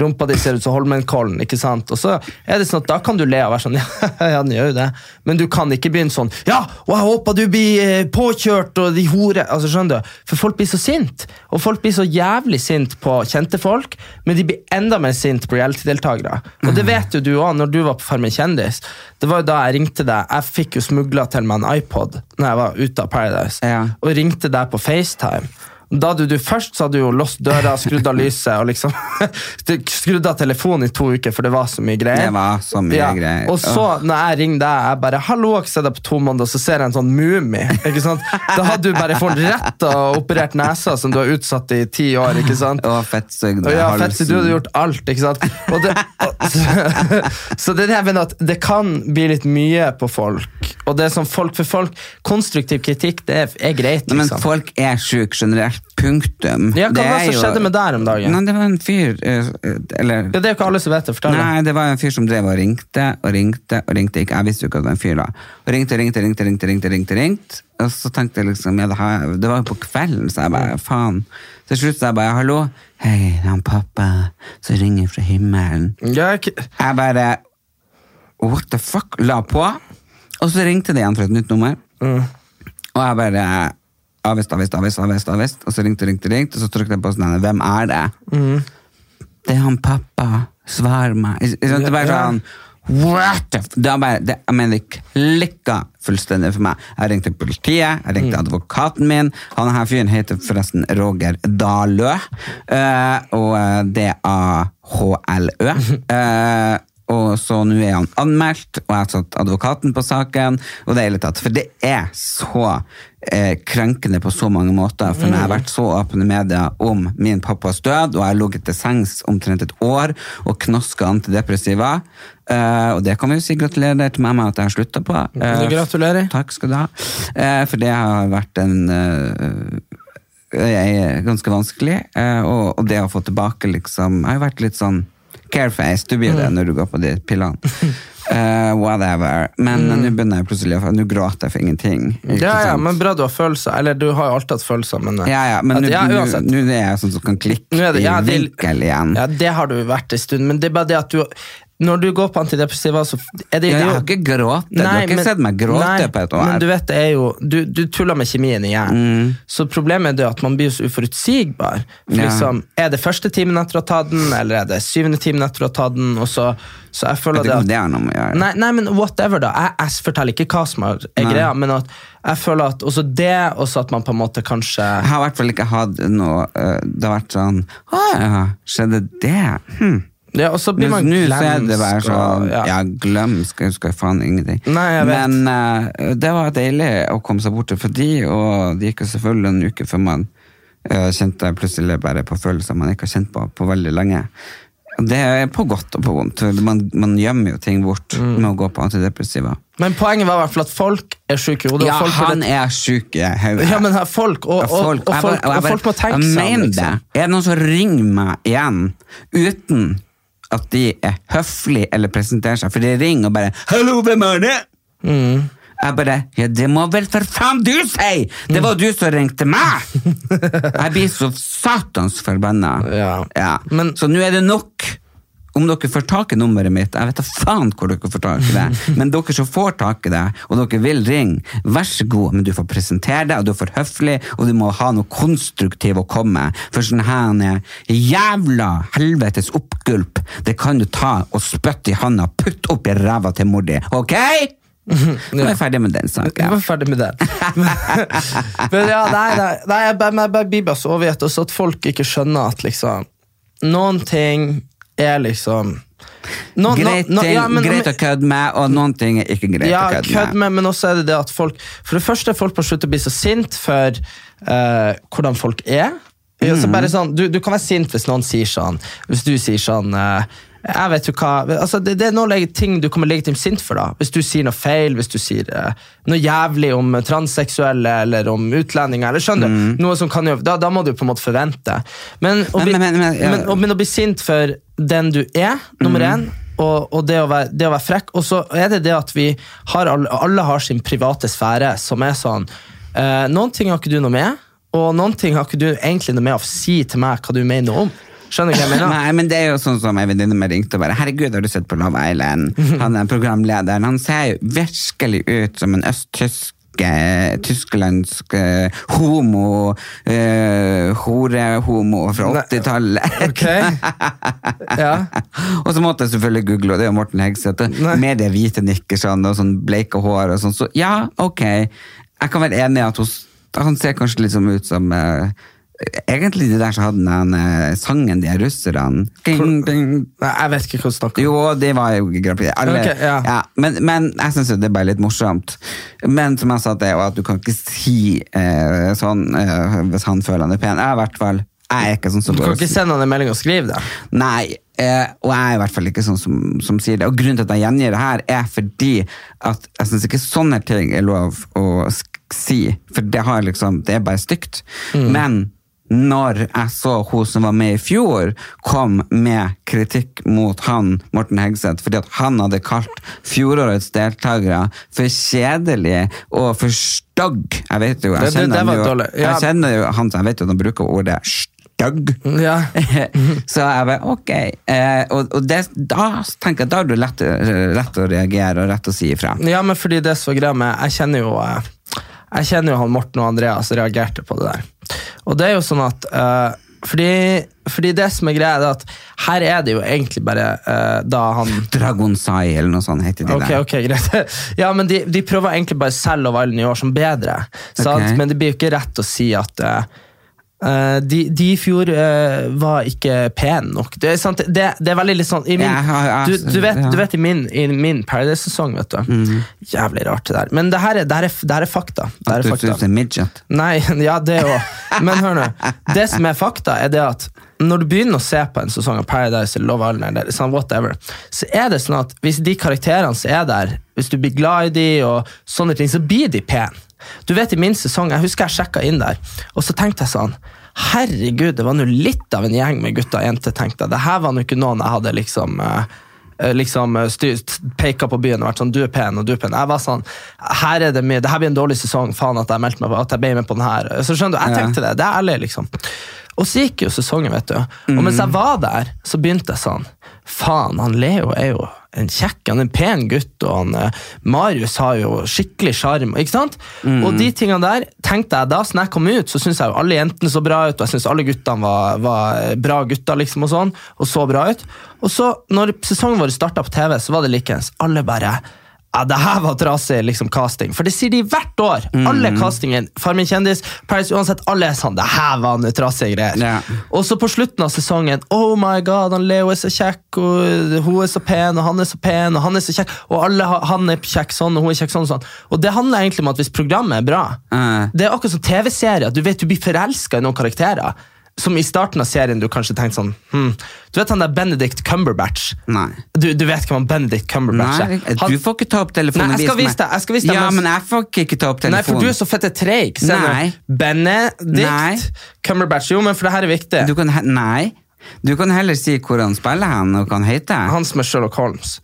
Rumpa di ser ut som Holmenkollen, ikke sant? Og så er det sånn at da kan du le og være sånn, ja, ja, den gjør jo det. Men du kan ikke begynne sånn, ja, og jeg håper du blir eh, påkjørt, og de hore, altså skjønner du? For folk blir så sint, og folk blir så jævlig sint på kjente folk, men de blir enda mer sint på reality-deltagere. Og det vet jo du også, når du var på Farmen kjendis. Det var jo da jeg ringte deg, jeg fikk jo smugla til meg en iPod når jeg var ute av Paradise, Ja. og ringte deg på FaceTime. Da hadde du først så hadde du jo låst døra, skrudd av lyset og liksom skrudd av telefonen i to uker, for det var så mye greier. Det var så mye greier. Og så, når jeg ringer deg, jeg bare 'Hallo, har ikke sett deg på to måneder', så ser jeg en sånn mumie. ikke sant? Da hadde du bare fått rett og operert nesa, som du har utsatt i ti år. ikke sant? Og fettsugd ja, halsen. Du hadde gjort alt, ikke sant? Og det, og, så, så det er det jeg mener at det kan bli litt mye på folk. Og det er sånn folk for folk, konstruktiv kritikk, det er, er greit, Nei, men liksom. folk er syke generelt. Punktum. Ja, hva var det som skjedde med der om dagen? Nei, det var en fyr eh, Eller Ja, det er jo ikke alle som vet det. Fortell. Nei, det var en fyr som drev og ringte og ringte og ringte. Ikke, jeg visste jo ikke at det var en fyr da. Og ringte, ringte, ringte, ringte, ringte, ringte, ringte. Og så tenkte jeg liksom, ja, det, her, det var jo på kvelden, så jeg bare, faen. Til slutt sa jeg bare, hallo, hei, det er han pappa som ringer fra himmelen. Jeg, Jeg bare, what the fuck, la på. Og så ringte det igjen fra et nytt nummer. Og jeg bare avvist, avvist, avvist, avvist, avvist. Og så ringte, ringte, ringte, og så trykte jeg på sånn, hvem er det? Det er han pappa. Svar meg. Sant? Det er bare sånn What the f... Det, er bare, det, jeg mener, det klikka fullstendig for meg. Jeg ringte politiet, jeg ringte advokaten min. Han her fyren heter forresten Roger Dalø. eh, og eh, D-A-H-L-Ø. Eh, og så nå er han anmeldt, og jeg har satt advokaten på saken. Og det er litt tatt, For det er så eh, krenkende på så mange måter. For når jeg har vært så åpen i media om min pappas død, og jeg har ligget til sengs omtrent et år og knaska antidepressiva, eh, og det kan vi jo si gratulerer til meg med at jeg har slutta på. Eh, Gratulerer. Takk skal du ha. Eh, for det har vært en eh, eh, ganske vanskelig. eh, og, og det å få tilbake liksom Jeg har vært litt sånn careface. Du blir det når du går på de pillene. Uh, whatever. Men mm. nå begynner jeg plutselig å Nå gråter jeg for ingenting. Ja, ja, men bra du har følelser. Eller du har jo alltid hatt følelser, men eh, ja, ja, men nå ja, er jeg sånn som kan klikke det- i ja, vinkel igjen. Ja, det har du vært en stund, men det er bare det at du når du går på antidepressiva, så er det, Jeg det jo- har ikke grått. Du har ikke men- sett meg gråte nei, på et år. Men du vet, det er jo Du, du tuller med kjemien i hjernen. Mm. Så problemet er det at man blir så uforutsigbar. For Ja. liksom, Er det første timen etter å ha tatt den, eller er det syvende timen etter å ha tatt den? Og så, så jeg føler ikke om det er noe med å gjøre. Nei, nei, men whatever, da. Jeg, jeg forteller ikke hva som er, Nei. greia, men at jeg føler at også det, også at man på en måte kanskje Jeg har i hvert fall ikke hatt noe øh, Det har vært sånn Å ja, skjedde det? Hm. Ja, Og så blir Mens man nå så er det bare sånn Ja, ja. glemsk, jeg husker faen ingenting. Nei, jeg vet. Men uh, det var deilig å komme seg bort fra de, og det gikk jo selvfølgelig en uke før man uh, kjente plutselig bare på følelser man ikke har kjent på på veldig lenge. Det er på godt og på vondt. Man, man gjemmer jo ting bort Mm. med å gå på antidepressiva. Men poenget var i hvert fall at folk er syke i hodet. Ja, folk han er sjuk i hodet. Ja, men her, folk, og, folk, bare- og folk må tenke seg om. Liksom. det. Er det noen som ringer meg igjen uten at de er høflige eller presenterer seg? For de ringer og bare 'Hallo, hvem er det?' Mm. Jeg bare 'Ja, det må vel for faen du si! Det var du som ringte meg!' Jeg blir så satans forbanna. Ja. Men- så nå er det nok. Om dere får tak i nummeret mitt, jeg vet da faen hvor dere får tak i det, men dere som får tak i det, og dere vil ringe, vær så god, men du får presentere det, og du får høflig, og du må ha noe konstruktivt å komme med. For sånn her jævla helvetes oppgulp, det kan du ta og spytte i handa, putt opp i ræva til mor di, ok? Nå er jeg ferdig med den saken. Ja. Jeg var ferdig med den. Men ja, nei, nei, nei jeg bare, blir bare overgitt, og så at folk ikke skjønner at liksom Noen ting er liksom no, Greit, nå- ting, ja, men- greit å kødde med, og noen ting er ikke greit Ja, å kødde kødd med. men også er det det at folk For det første er folk på slutt å bli så sint for uh, hvordan folk er. Mm. Sånn, du, du kan være sint hvis noen sier sånn Hvis du sier sånn uh, Jeg vet jo hva altså det, det er noen ting du kommer legitimt sint for. da Hvis du sier noe feil, hvis du sier eh, noe jævlig om transseksuelle eller om utlendinger. Eller skjønner du? Noe som kan jo, da, da må du på en måte forvente. Men å, Mm. Men- men- men- ja. men å bli sint for den du er, nummer Mm. og, og det, å være, det å være frekk. Og så er det det at vi har alle, alle har sin private sfære, som er sånn eh, Noen ting har ikke du noe med, og noen ting har ikke du egentlig noe med å si til meg hva du mener om. Skjønner du hva jeg mener? Nei, men det er jo sånn som en venninne mi ringte og bare 'Herregud, har du sett på Love Island?' Han er programlederen. Han ser jo virkelig ut som en østtysk eh, Tysklandsk eh, homo uh, Horehomo fra 80-tallet. ok. Ja. og så måtte jeg selvfølgelig google, og det er jo Morten Hegseth. Med det hvite nikkersene og sånn bleike hår og sånn. Så ja, ok. Jeg kan være enig i at hun, han ser kanskje litt sånn ut som eh, Egentlig de der som hadde den eh, sangen, de russerne. Ding, ding. Nei, jeg vet ikke hva du snakker om. Jo, det var jo gravide. Alle, Ok, ja. ja, men, men jeg syns det er bare litt morsomt. Men som jeg sa, det er jo at du kan ikke si eh, sånn eh, hvis han føler han er pen. Jeg er i hvert fall jeg er ikke sånn som Du kan ikke sende han en melding og skrive det. Nei, eh, og jeg er i hvert fall ikke sånn som, som sier det. Og grunnen til at jeg gjengir det her, er fordi at jeg syns ikke sånne ting er lov å sk si, for det har liksom, det er bare stygt. Men når jeg så hun som var med i fjor, kom med kritikk mot han, Morten Hegseth, fordi at han hadde kalt fjorårets deltakere for kjedelige og for stygg. Jeg vet jo, jeg Det- det- det jo. Ja. jeg kjenner jo han, jeg vet jo at han bruker ordet stygg. Ja. så jeg bare, ok. Eh, og og det, da tenker jeg da er det lett, lett, å reagere og rett å si ifra. ja, men fordi det er så greia med Jeg kjenner jo eh, Jeg kjenner jo han Morten og Andreas reagerte på det der. Og det er jo sånn at uh, fordi, fordi det som er greia, er at her er det jo egentlig bare uh, da han Dragonsai eller noe sånt heter de Ok, der. ok, greit. Ja, men de, de prøver egentlig bare selv selge Island i år som bedre. Sant? Men det blir jo ikke rett å si at eh, eh, de, de i fjor uh, var ikke pene nok. Det sant? Det, det er veldig litt sånn i min, du, du, vet, du vet i min, i min Paradise-sesong, vet du. Mm. Jævlig rart det der. Men det her er, det her er, det her er fakta. Det her At er du syns det er midget. Nei, ja, det òg. Men hør nå. Det som er fakta, er det at når du begynner å se på en sesong av Paradise eller Love Island, eller sånn whatever, så er det sånn at hvis de karakterene som er der, hvis du blir glad i de og sånne ting, så blir de pene. Du vet i min sesong, jeg husker jeg sjekka inn der, og så tenkte jeg sånn Herregud, det var nå litt av en gjeng med gutter og jenter, tenkte jeg. Det her var nå ikke noen jeg hadde liksom eh, eh, liksom eh, peka på byen og vært sånn 'du er pen', og 'du er pen'. Jeg var sånn her er det mye, det her blir en dårlig sesong, faen at jeg meldte meg på, at jeg ble med på den her. Så skjønner du, jeg tenkte det. Det er ærlig, liksom. Og så gikk jo sesongen, vet du. Og mens jeg var der, så begynte jeg sånn Faen, han Leo er jo en kjekk, han er en pen gutt, og han, eh, Marius har jo skikkelig sjarm. Ikke sant? Og de tingene der tenkte jeg da, så jeg kom ut, så syntes jeg jo alle jentene så bra ut, og jeg syntes alle guttene var, var bra gutter, liksom, og sånn, og så bra ut. Og så, når sesongen vår starta på TV, så var det likeens. Alle bare ja, det her var trasig liksom, casting. For det sier de hvert år. Alle castingen, Farmen kjendis, Paris uansett, alle er sånn Det her var noe trasige greier. Yeah. Og så på slutten av sesongen Oh my god, han Leo er så kjekk, og hun er så pen, og han er så pen, og han er så kjekk, og alle, han er kjekk sånn, og hun er kjekk sånn og sånn. Og det handler egentlig om at hvis programmet er bra uh. Det er akkurat som TV-serier. Du vet du blir forelska i noen karakterer. Som i starten av serien du kanskje tenkte sånn hm. Du vet han der Benedict Cumberbatch? Nei. Du, du vet hvem han Benedict Cumberbatch er? Han- du får ikke ta opp telefonen Nei, jeg skal vise deg, jeg skal vise deg Ja, men jeg får ikke, ta opp telefonen. Nei, for du er så fette treig. Benedict Nei. Cumberbatch. Jo, men for det her er viktig. Du kan, nei. Du kan heller si hvor han spiller hen, og hva han heter. Han som er Sherlock Holmes.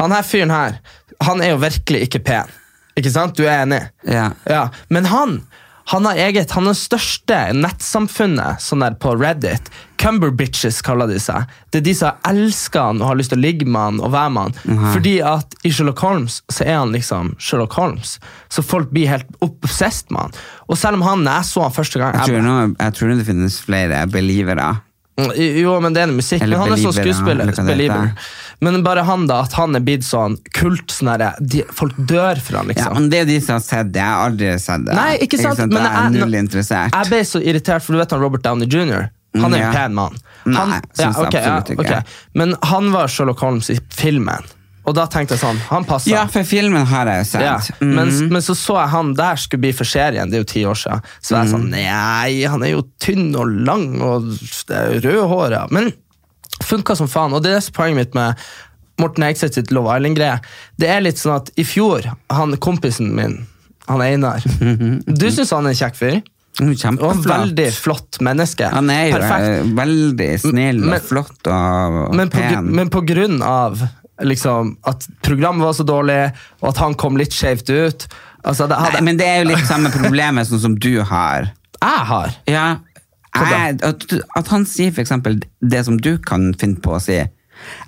Han her fyren her, han er jo virkelig ikke pen. Ikke sant? Du er enig? Ja. Ja, Men han han har eget, han er det største nettsamfunnet sånn der på Reddit. Cumberbitches kaller de seg. Det er de som elsker han og har lyst til å ligge med han og være med han. Mhm. Fordi at i Sherlock Holmes så er han liksom Sherlock Holmes. Så folk blir helt obsessed med han. Og selv om han, når jeg så han første gang Jeg jeg tror, nå, jeg tror det finnes flere believere. Jo, men det er musikk. Eller men han er sånn skuespiller. heter. Men bare han, da. At han er blitt sånn kult. Sånn de, folk dør for han, Ja, liksom. men Det er de som har sett det. Jeg har aldri sett det. Nei, ikke sant? jeg Men er jeg- null interessert. Jeg ble så irritert, for du vet han Robert Downey jr. Han er Ja. en pen mann. Han, Nei, synes ja, okay, absolutt ikke. ok. Men han var Sherlock Holmes i filmen. Og da tenkte jeg sånn, han passer. ja, for filmen har jeg jo sett. Ja, Mhm. men, men så så jeg han der skulle bli for serien, det er jo ti år siden. Så jeg sånn, nei, han er jo tynn og lang og rødhåret. Men funka som faen. Og det er poenget mitt med Morten Eikseth sitt Love Island-greie. Det er litt sånn at i fjor, han kompisen min, han Einar Du syns han er en kjekk fyr? Kjempeflott. Og veldig flott menneske. Han er jo Perfekt. eh, veldig snill Men- og flott og Men på, pen. men på grunn av liksom, at programmet var så dårlig, og at han kom litt skjevt ut altså, det hadde, Nei, men det er jo litt samme problemet sånn som du har. Jeg har Ja, jeg, at, at han sier eksempel det som du kan finne på å si.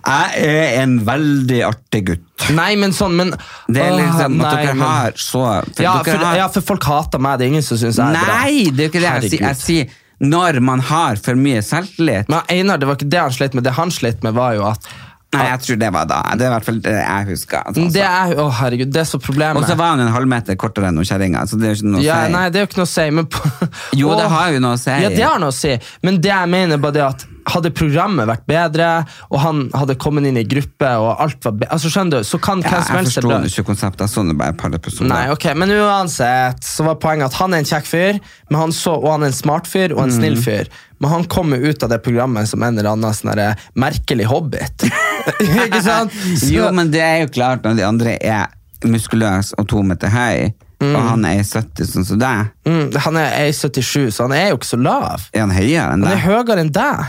Jeg er en veldig artig gutt. Nei, men sånn men, Det er liksom at dere har så for ja, for, har, ja, for folk hater meg. Det er ingen som syns jeg er bra. Nei, det er jo ikke det jeg sier. Jeg sier når man har for mye selvtillit. Men Einar, det var ikke det han slet med. Det han slet med, var jo at Nei, jeg tror det var da. Det er i hvert fall det jeg husker. Altså. det er, Å, herregud, det er så problemet. Og så var han en halvmeter kortere enn kjerringa, så det er jo ikke noe å ja, si. Nei, det er jo ikke noe å si. Men på, Jo, det har jo noe å si. Ja, det har noe å si. Men det jeg mener, er bare det at hadde programmet vært bedre, og han hadde kommet inn i gruppe, og alt var altså, Skjønner du, så kan Ja, hvem som jeg forstår ikke konseptet. Jeg så det bare et par episoder. Nei, ok, Men uansett så var poenget at han er en kjekk fyr, men han så, og han er en smart fyr og en Mm. snill fyr. Men han kommer ut av det programmet som en eller annen sånn merkelig hobbit. ikke sant? Så- Jo, men det er jo klart når de andre er muskuløse og to meter høy, og han er 70, sånn som deg, mm, Han er 1,77, så han er jo ikke så lav. er han høyere enn Han er høyere enn deg.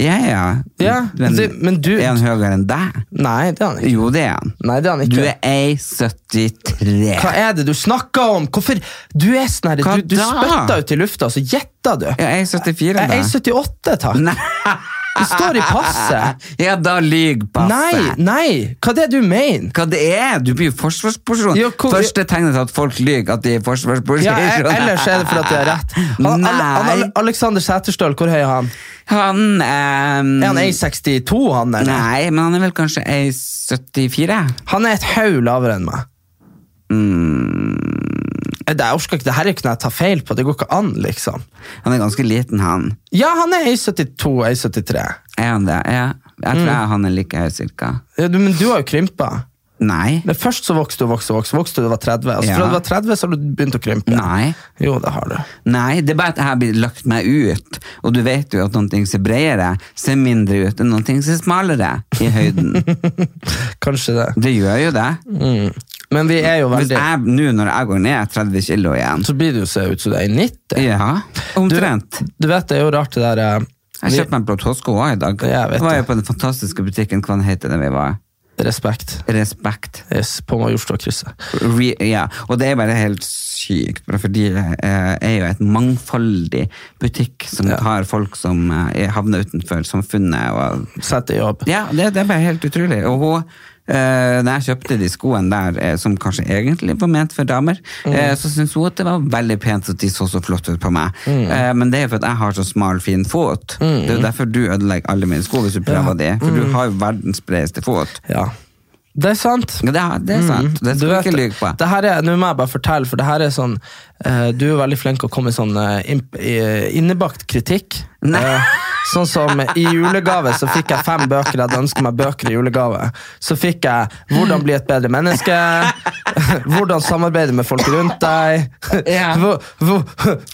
Ja, ja. Ja, men, det- men du- Er han høyere enn deg? Nei, det er han ikke. Jo, det er han. Nei, det er han Du er 1,73. Hva er det du snakker om? Hvorfor? Du er sånn her, du, du spytter ut i lufta, så gjetter du. Ja, jeg er 74 Jeg da. er 1,78, takk. Nei. Det står i passet. Ja, da lyg passet. Nei, nei, hva er det du mener? Hva det er? Du blir jo. Ja, hvor- Første tegnet til at folk lyver, at de er forsvarsperson. Ja, e- ellers er det for at de har rett. Han, Nei. han, Alexander Sæterstøl, hvor høy er han? Han um, Er han 1,62, han? Eller? Nei, men han er vel kanskje 1,74? Han er et haug lavere enn meg. Mm, jeg orker ikke, det her er ikke noe jeg tar feil på. Det går ikke an, liksom. han er ganske liten, han. Ja, han er 1,72, 1,73. Er han det? Ja. Jeg Mm. tror han er like høy, cirka. Ja, du- Men du har jo krympa. Nei. Men først så vokste du vokste vokste, vokste du var 30. Og så Ja. fra du var 30, så har du begynt å krympe. Nei. Jo, det har du. Nei, det er bare at jeg har blitt lagt meg ut, og du vet jo at noen ting ser bredere, ser mindre ut enn noen ting ser smalere i høyden. Kanskje det. Det gjør jo det. Men vi er jo veldig nå når jeg går ned 30 kilo igjen Så blir det jo se ut som du er i 90. Ja, omtrent. Du vet, det er jo rart det der eh, Jeg kjøpte meg platåsko òg i dag. Jeg var jo på den fantastiske butikken, hva den heter den vi var? Respekt. Respekt. Yes, på Majorstua-krysset. Ja, og det er bare helt sykt, fordi det eh, er jo et mangfoldig butikk som Ja. tar folk som eh, havner utenfor samfunnet. Og, Setter jobb. ja, det, det er bare helt utrolig. Og hun, eh, når jeg kjøpte de skoene der, eh, som kanskje egentlig var ment for damer, eh, så syntes hun at det var veldig pent at de så så flott ut på meg. Eh, men det er jo for at jeg har så smal, fin fot. Det er jo derfor du ødelegger alle mine sko hvis du prøver de, for du har jo verdens bredeste fot. Ja. Det er sant. Ja, det, er- det er sant, det skal du ikke lyve på. Det her er, Nå må jeg bare fortelle, for det her er sånn Du er veldig flink til å komme med sånn eh, eh, innebakt kritikk. Eh, sånn som i julegave så fikk jeg fem bøker. Jeg hadde ønsket meg bøker i julegave. Så fikk jeg 'Hvordan bli et bedre menneske', 'Hvordan samarbeide med folk rundt deg', Ja. hvor, hvor,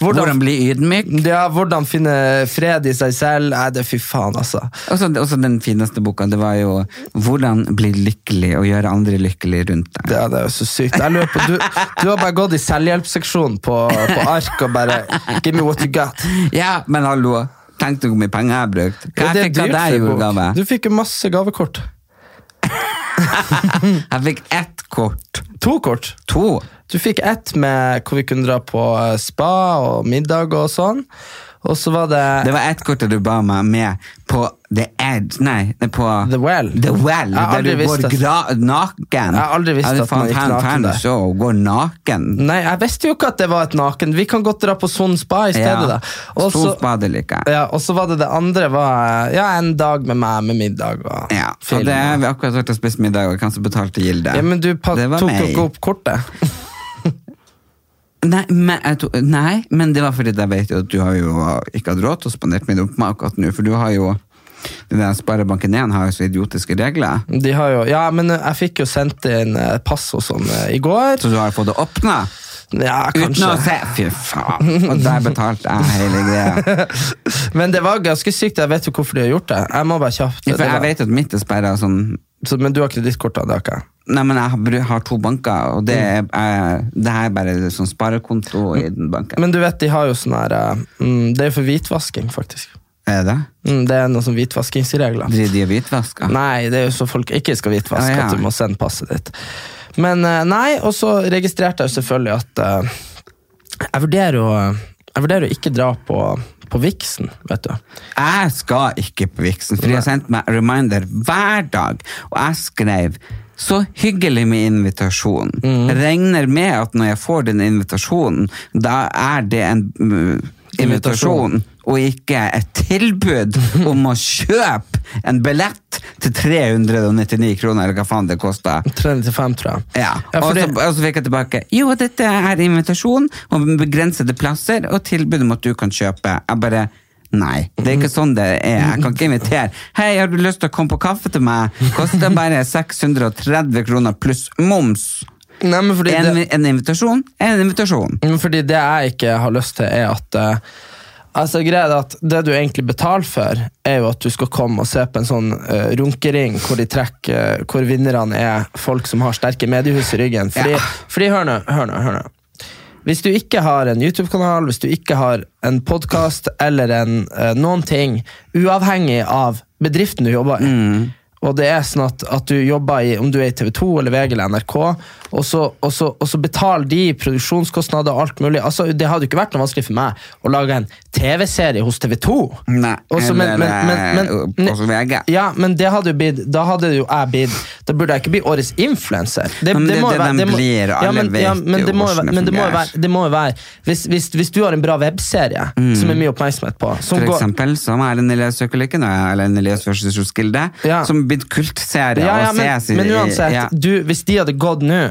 Hvordan hvordan, bli ydmyk. ja, 'Hvordan finne fred i seg selv'. Nei, det fy faen, altså. Også, også den fineste boka, det var jo 'Hvordan bli lykkelig og gjøre andre lykkelig rundt deg'. Ja, det er jo så sykt. På, du, du har bare gått i selvhjelpsseksjonen på, på ark og bare Give me what you got. Ja, men hallo, tenk deg hvor mye penger jeg har brukt. Hva jeg fikk av deg i julegave? Du fikk jo masse gavekort. Jeg fikk ett kort. To kort. To. Du fikk ett med hvor vi kunne dra på eh, spa og middag og sånn. Og så var det, Det var ett kort du ba meg med på The Edge Nei, det er på The Well. The Well der du går naken. Jeg har aldri visst at man gikk naken der. Så, går naken. Nei, jeg visste jo ikke at det var et naken. Vi kan godt dra på Son spa i stedet, da. Og så- Solspade liker jeg. ja, og så var det det andre var ja, en dag med meg med middag og Ja, og det har vi akkurat vært og spist middag, og hvem som betalte gilde? ja, men du Det tok ikke opp kortet. Nei men, nei, men det var fordi jeg vet jo at du har jo ikke hatt råd til å spandere middag på meg akkurat nå, for du har jo den der Sparebanken 1 har jo så idiotiske regler, De har jo, ja, men jeg fikk jo sendt inn eh, pass og sånn eh, i går. så du har fått det åpna Ja, uten kanskje. å se. Fy faen! Og der betalte jeg hele greia. Men det var ganske sykt. Jeg vet jo hvorfor de har gjort det. Jeg må bare kjapt. Ja, For jeg vet at mitt er sperra sånn så, men du har kredittkort. Det har ikke jeg. Nei, men jeg har, to banker, og det er, eh, det her er bare sånn sparekonto i den banken. Men du vet, de har jo sånn her mm, Det er jo for hvitvasking, faktisk. Er det? Mm, det er noe som hvitvaskingsregler. Driver de og hvitvasker? Nei, det er jo så folk ikke skal hvitvaske Ah, ja. at du må sende passet ditt. Men eh, nei, og så registrerte jeg jo selvfølgelig at uh, jeg, vurderer å, jeg vurderer å ikke dra på, på Viksen, vet du. Jeg skal ikke på Viksen, for de har sendt meg reminder hver dag. Og jeg skrev så hyggelig med invitasjon. Regner med at når jeg får den invitasjonen, da er det en mm, invitasjon, og ikke et tilbud om å kjøpe en billett til 399 kroner, eller hva faen det koster. 395, tror jeg. Ja, Ja, og, så, det- og så fikk jeg tilbake Jo, dette er invitasjon og begrensede plasser Og tilbud om at du kan kjøpe Jeg bare, nei, det er ikke sånn det er Jeg kan ikke invitere Hei, har du lyst til å komme på kaffe til meg? Koster bare 630 kroner pluss moms Nei, men fordi en, det, en invitasjon er en invitasjon fordi det jeg ikke har lyst til, er at eh, Altså, greia er at Det du egentlig betaler for, er jo at du skal komme og se på en sånn uh, runkering hvor de trekker uh, Hvor vinnerne er folk som har sterke mediehus i ryggen. Fordi, Ja. fordi hør nå, hør nå. hør nå. Hvis du ikke har en YouTube-kanal, hvis du ikke har en podkast eller en, uh, noen ting, uavhengig av bedriften du jobber i, og det er sånn at, at du jobber i, om du er i TV 2 eller VG eller NRK, og så, og så, og så betaler de produksjonskostnader og alt mulig. Altså, det hadde jo ikke vært noe vanskelig for meg å lage en TV-serie hos TV 2. Nei, Også, men- men- men- eh, men- hos VG Ja, men det hadde jo blitt Da hadde jo jeg blitt Da burde jeg ikke bli årets influenser. Det, Men det er jo det være- de blir, ja, men, vet ja, men jo det må jo hvordan være- det det fungerer. det må jo hvis, hvis, hvis du har en bra webserie som er mye oppmerksomhet på som For går, eksempel som Erlend Elias Økelykken eller versus Roskilde Ja. Som blitt kultserie ja, ja, men, men uansett, ja. du, hvis de hadde gått nå,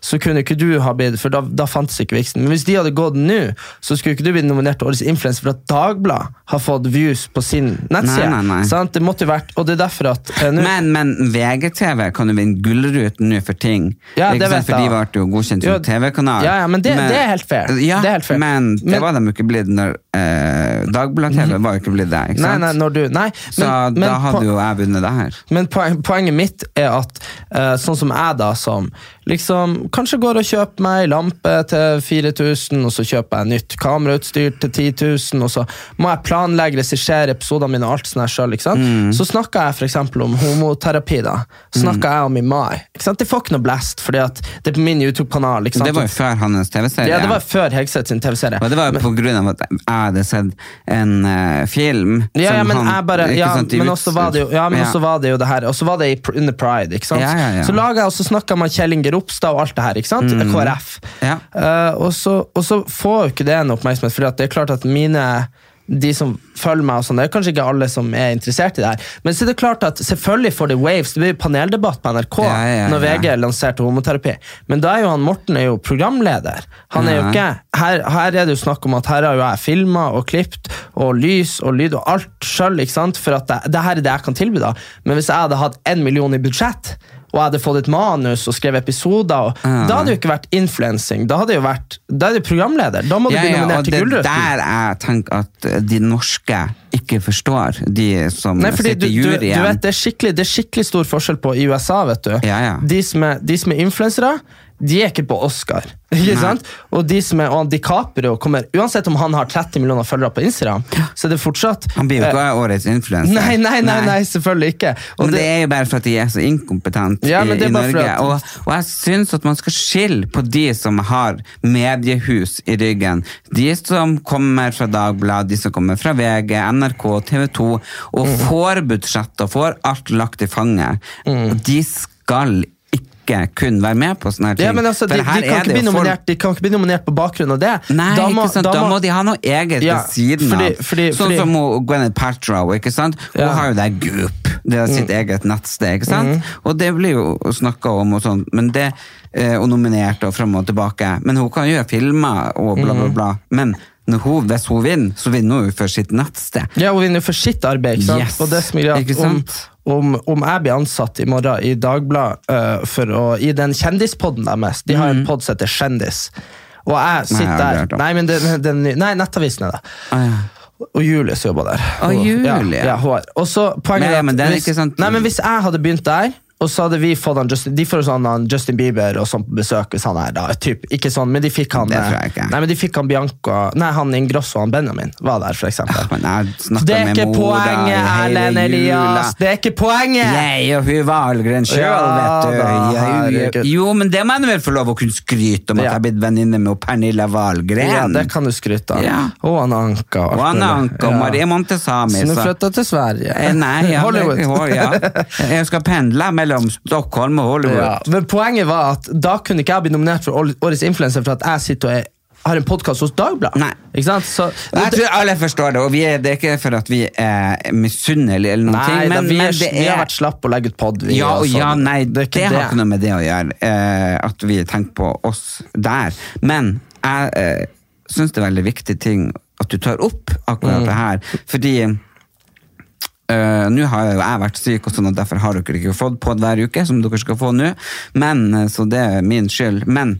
så kunne ikke du ha blitt For da, da fantes ikke Vixen. Men hvis de hadde gått nå, så skulle ikke du blitt nominert til Årets influenser for at Dagbladet har fått views på sin nettside. Nei, nei, nei. Sant? Det måtte jo vært, og det er derfor at eh, nu, Men, men VGTV kan jo vinne gullruten nå for ting. Ja, det sant? vet For de ble jo godkjent som TV-kanal. ja, ja, men det- det er helt fair. Ja, Det helt fair. Men det Men- var de ikke blitt når eh, Dagbladet-TV var jo ikke blitt det. ikke sant? nei, nei, når du Nei, Så da men, hadde jo jeg vunnet det her. Men poen, poenget mitt er at eh, sånn som jeg, da, som liksom, kanskje går og kjøper meg ei lampe til 4000, og så kjøper jeg nytt kamerautstyr til 10 000, og så må jeg planlegge, regissere episodene mine og alt sånt sjøl. Mm. Så snakka jeg eksempel om homoterapi. da. Snakka jeg om i mai. Ikke sant? Det får ikke noe blest, fordi at det er på min YouTube-kanal. Det var jo før hans TV-serie. ja, det var før Hegseth sin TV-serie. Og det var jo på grunn av at jeg hadde sett en uh, film Ja, ja, men han- jeg bare, ja, sant, men også var det jo, ja, men Ja. også var det jo det her, og så var det i, under Pride, ikke sant? Ja, ja. Så laget jeg, og så snakket man Kjell Inge Ropstad og alt det her, ikke sant? KrF. Ja. Uh, og, så, og så får jo ikke det en oppmerksomhet, for det er klart at mine de som følger meg, og sånn, det er kanskje ikke alle som er interessert i det her. Men så er det klart at selvfølgelig får de waves. Det blir paneldebatt på NRK ja, ja. når VG lanserte homoterapi. Men da er jo han Morten er jo programleder. Han er jo ikke her, her er det jo snakk om at her har jo jeg filma og klipt og lys og lyd og alt sjøl. For at det, det her er det jeg kan tilby. da Men hvis jeg hadde hatt én million i budsjett, og jeg hadde fått et manus og skrevet episoder, og, Ja. da hadde det jo ikke vært influensing. Da hadde det jo vært Da er jo programleder. Da må du Ja, bli ja, nominert og til det er der jeg tenker at de norske ikke forstår, de som Nei, sitter i juryen. du vet, det, er det er skikkelig stor forskjell på i USA. vet du. Ja, ja. De som er, de som er influensere, de er ikke på Oscar. Ikke Nei. sant? Og de som er, og DiCaprio kommer, Uansett om han har 30 millioner følgere på Instagram, så er det fortsatt Han blir jo eh, ikke årets influenser. Nei, nei, nei, nei, selvfølgelig ikke. Og men det, det, er jo bare for at de er så inkompetente Ja, i, i Norge. at- Og, og jeg syns at man skal skille på de som har mediehus i ryggen. De som kommer fra Dagbladet, de som kommer fra VG, NRK, TV 2, og Mm. får budsjett og får alt lagt i fanget. Mm. Og de skal ikke kun være med på sånne her ting. ja, men altså, de, de, kan er ikke jo nominert, de kan ikke bli nominert på bakgrunn av det. Nei, ikke sant? Da, må, de ha noe eget Ja, ved siden fordi- av. sånn fordi- som hun, Gwyneth Paltrow. ikke sant? Hun Ja. Mm. har jo det Goop, det er sitt eget nettsted. ikke sant? Og det blir jo snakka om, og sånn, men det, eh, og nominert og fram og tilbake. Men hun kan gjøre filmer og bla, Mm. bla, bla. Men hun, hvis hun vinner, så vinner hun jo for sitt nettsted. Ja, Hun vinner jo for sitt arbeid. Ikke sant? Yes. Og det som er greit, Ikke om? Om, om jeg blir ansatt i morgen i Dagbladet uh, i den kjendispodden deres De har en podd som heter Kjendis. Og jeg Mm. Nei, jeg sitter der. Nei, men den, den, nei Nettavisen er det. Ah, ja. Og Julie som jobber der. Å, Og- Julie. Ja, ja. Og så poenget er at hvis, nei, men hvis jeg hadde begynt der, og så hadde vi fått han Justin, De får sånn han Justin Bieber og sånn på besøk hvis han er da, typ, ikke sånn, men de fikk han Det tror jeg eh, ikke. Nei, men de fikk han Bianca Nei, han Ingrosso og han Benjamin var der, for eksempel. Men jeg Det er ikke poenget, Erlend Elias! Det er ikke poenget! Jeg og hun Valgren sjøl, Ja, vet du. jo, men det må jeg vel få lov å kunne skryte om, at Ja. jeg har blitt venninne med Pernilla Valgren. Ja, det kan du skryte av. Ja. Og han Anka. og Anna. Anka Ja. Marie Montesami. Så nå flytta til Sverige. Eh, Nei, ja, Hollywood. ja. Jeg skal pendle mellom Stockholm og Hollywood. Ja, men poenget var at da kunne ikke jeg bli nominert for Årets influenser for at jeg sitter og er, har en podkast hos Dagbladet. Nei. Sant? Jeg tror alle forstår det, og vi er, det er ikke for at vi er misunnelige, eller noen ting, men, vi, er, men det vi har vært slappe og legge ut pod. ja, og ja, nei, det, det har ikke noe med det å gjøre, eh, at vi tenker på oss der. Men jeg eh, syns det er veldig viktig ting at du tar opp akkurat Mm. det her, fordi eh, nå har jo jeg vært syk, og sånn, at derfor har dere ikke fått pod hver uke, som dere skal få nå, men, eh, så det er min skyld. Men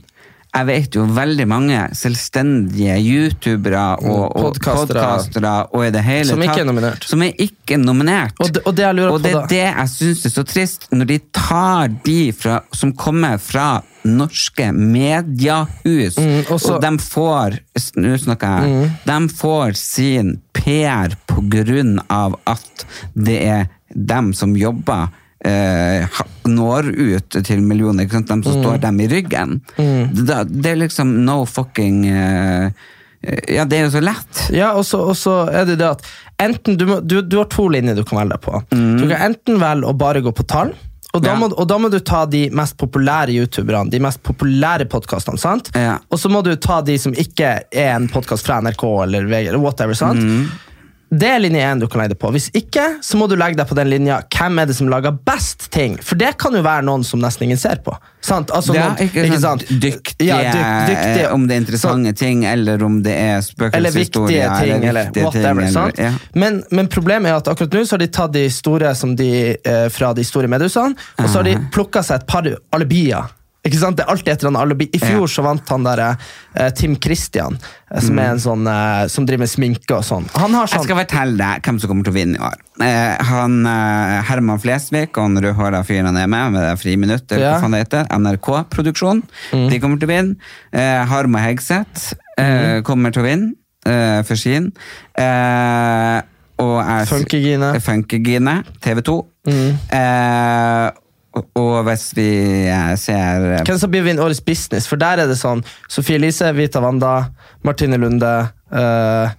jeg vet jo veldig mange selvstendige youtubere og, og Podcastere. podcastere og i det hele Som ikke er nominert. Som er ikke nominert. Og det- og det jeg lurer Og på det da- er det jeg syns er så trist, når de tar de fra, som kommer fra norske mediehus, Mm, og og, de får Nå snakker jeg. De får sin PR på grunn av at det er dem som jobber eh, når ut til millioner, de som står dem i ryggen. Mm. det er liksom no fucking eh, Ja, det er jo så lett. Ja, og så, er det det at enten du, må, du, du har to linjer du kan velge deg på. Du kan enten velge å bare gå på tall, og da, Ja. må, og da må du ta de mest populære youtuberne, de mest populære podkastene. sant? Ja. Og så må du ta de som ikke er en podkast fra NRK eller VG, whatever. sant? Det er linje én du kan legge det på. Hvis ikke, så må du legge deg på den linja hvem er det som lager best ting. For det kan jo være noen som nesten ingen ser på. Sant? Altså, Ja, noen, ikke, sant? Dyktige, Ja, dyk- dyktige. eh, om det er interessante ting, eller om det er Eller viktige ting, eller viktige whatever. ting, eller- ja. Men, men problemet er at akkurat nå så har de tatt de store som de, eh, fra de store mediehusene, og så har de plukka seg et par alibier. Ikke sant? Det er alltid et eller annet alibi. I fjor så vant han der eh, Tim Christian, eh, som er en sånn eh, som driver med sminke og sånn. Han har Jeg sånn skal fortelle deg hvem som kommer til å vinne i år. Eh, han, eh, Herman Flesvig og den rødhåra fyren han er med, med det eller Ja. hva faen det heter, NRK-produksjon, de kommer til å vinne. Eh, Harmo Hegseth eh, kommer til å vinne eh, for sin. Eh, og jeg- Funkygine. Funkygine, TV 2. Eh, og, hvis vi eh, ser Hvem som blir vinner Årets business? For der er det sånn Sofie Elise, Vita Wanda, Martine Lunde uh,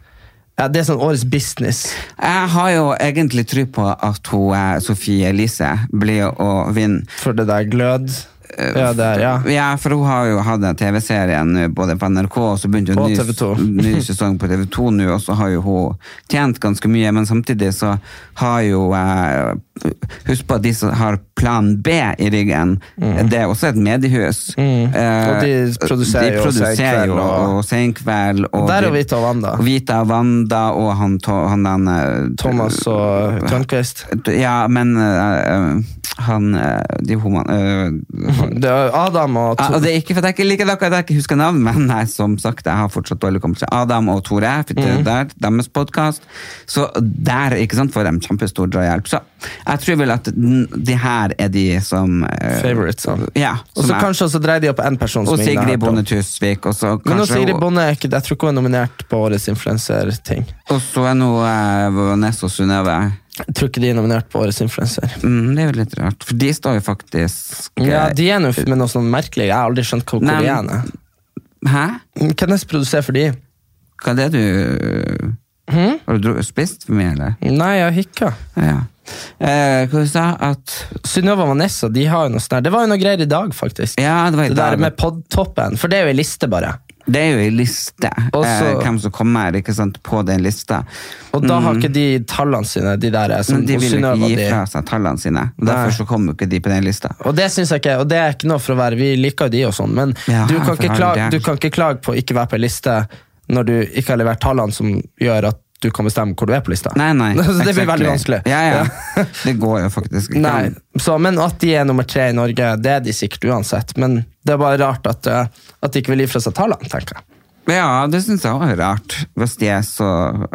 ja, Det er sånn Årets business. Jeg har jo egentlig tro på at hun, eh, Sofie Elise blir å vinne. For det der glød. Ja, det er, ja. Ja, for hun har jo hatt en TV-serie både på NRK og så begynte hun ny, TV 2. ny sesong på TV 2 nå, og så har jo hun tjent ganske mye, men samtidig så har jo eh, Husk på at de som har Plan B i ryggen, det er også et mediehus. Eh, Mm. Og de produserer de produserer jo og- og Senkveld. Og Der de- er Vita og Wanda. Vita og Wanda og han, han den eh, Thomas og Tørnquist. Ja, men eh, eh, han De homoene uh, Det er Adam og Tore. Ah, og det er ikke for jeg ikke liker dere, jeg ikke husker navn, men nei, som sagt, jeg har fortsatt dårlig kompetanse. Adam og Tore, er der, deres podkast. Så der ikke sant, får de kjempestor drahjelp. Så jeg tror vel at de her er de som eh, favorites. da. Ja. Og så kanskje også dreier de opp en person og Sigrid. Bonde Tusvik. Og så Men nå Sigrid Bonde jeg tror ikke hun er nominert på Årets influenser-ting. Og så er nå eh, Vanessa Synnøve. Jeg tror ikke de er nominert på Årets influenser. Mm, det er jo litt rart, for de står jo faktisk eh, Ja, de er nå med noe sånn merkelig. Jeg har aldri skjønt hvor Nei, de er. Hæ? Hvem er produserer for de? Hva er det du Hm? Har du spist for mye, eller? Nei, jeg har hikka. Ja. Eh, hva du sa at Synnøve og Vanessa de har jo noe sånt der. Det var jo noe greier i dag, faktisk. Ja, det var i det der med podtoppen. For det er jo ei liste, bare. Det er jo ei liste, Også, eh, hvem som kommer ikke sant, på den lista. Og da har ikke de tallene sine, de der som Mm. Men de vil ikke gi fra seg tallene sine. og Derfor så kommer jo ikke de på den lista. Og det synes jeg ikke, og det er ikke noe for å være Vi liker jo de og sånn, men Ja, du, kan for ikke all klage, del. du kan ikke klage på å ikke være på ei liste når du ikke har levert tallene som gjør at du kan bestemme hvor du er på lista. Nei, nei. Det blir exactly. veldig vanskelig. Ja, ja. Det går jo faktisk ikke. Nei, så, Men at de er nummer tre i Norge, det er de sikkert uansett. Men det er bare rart at, eh, at de ikke vil gi fra seg tallene, tenker jeg. Ja, det syns jeg er rart. Hvis de er så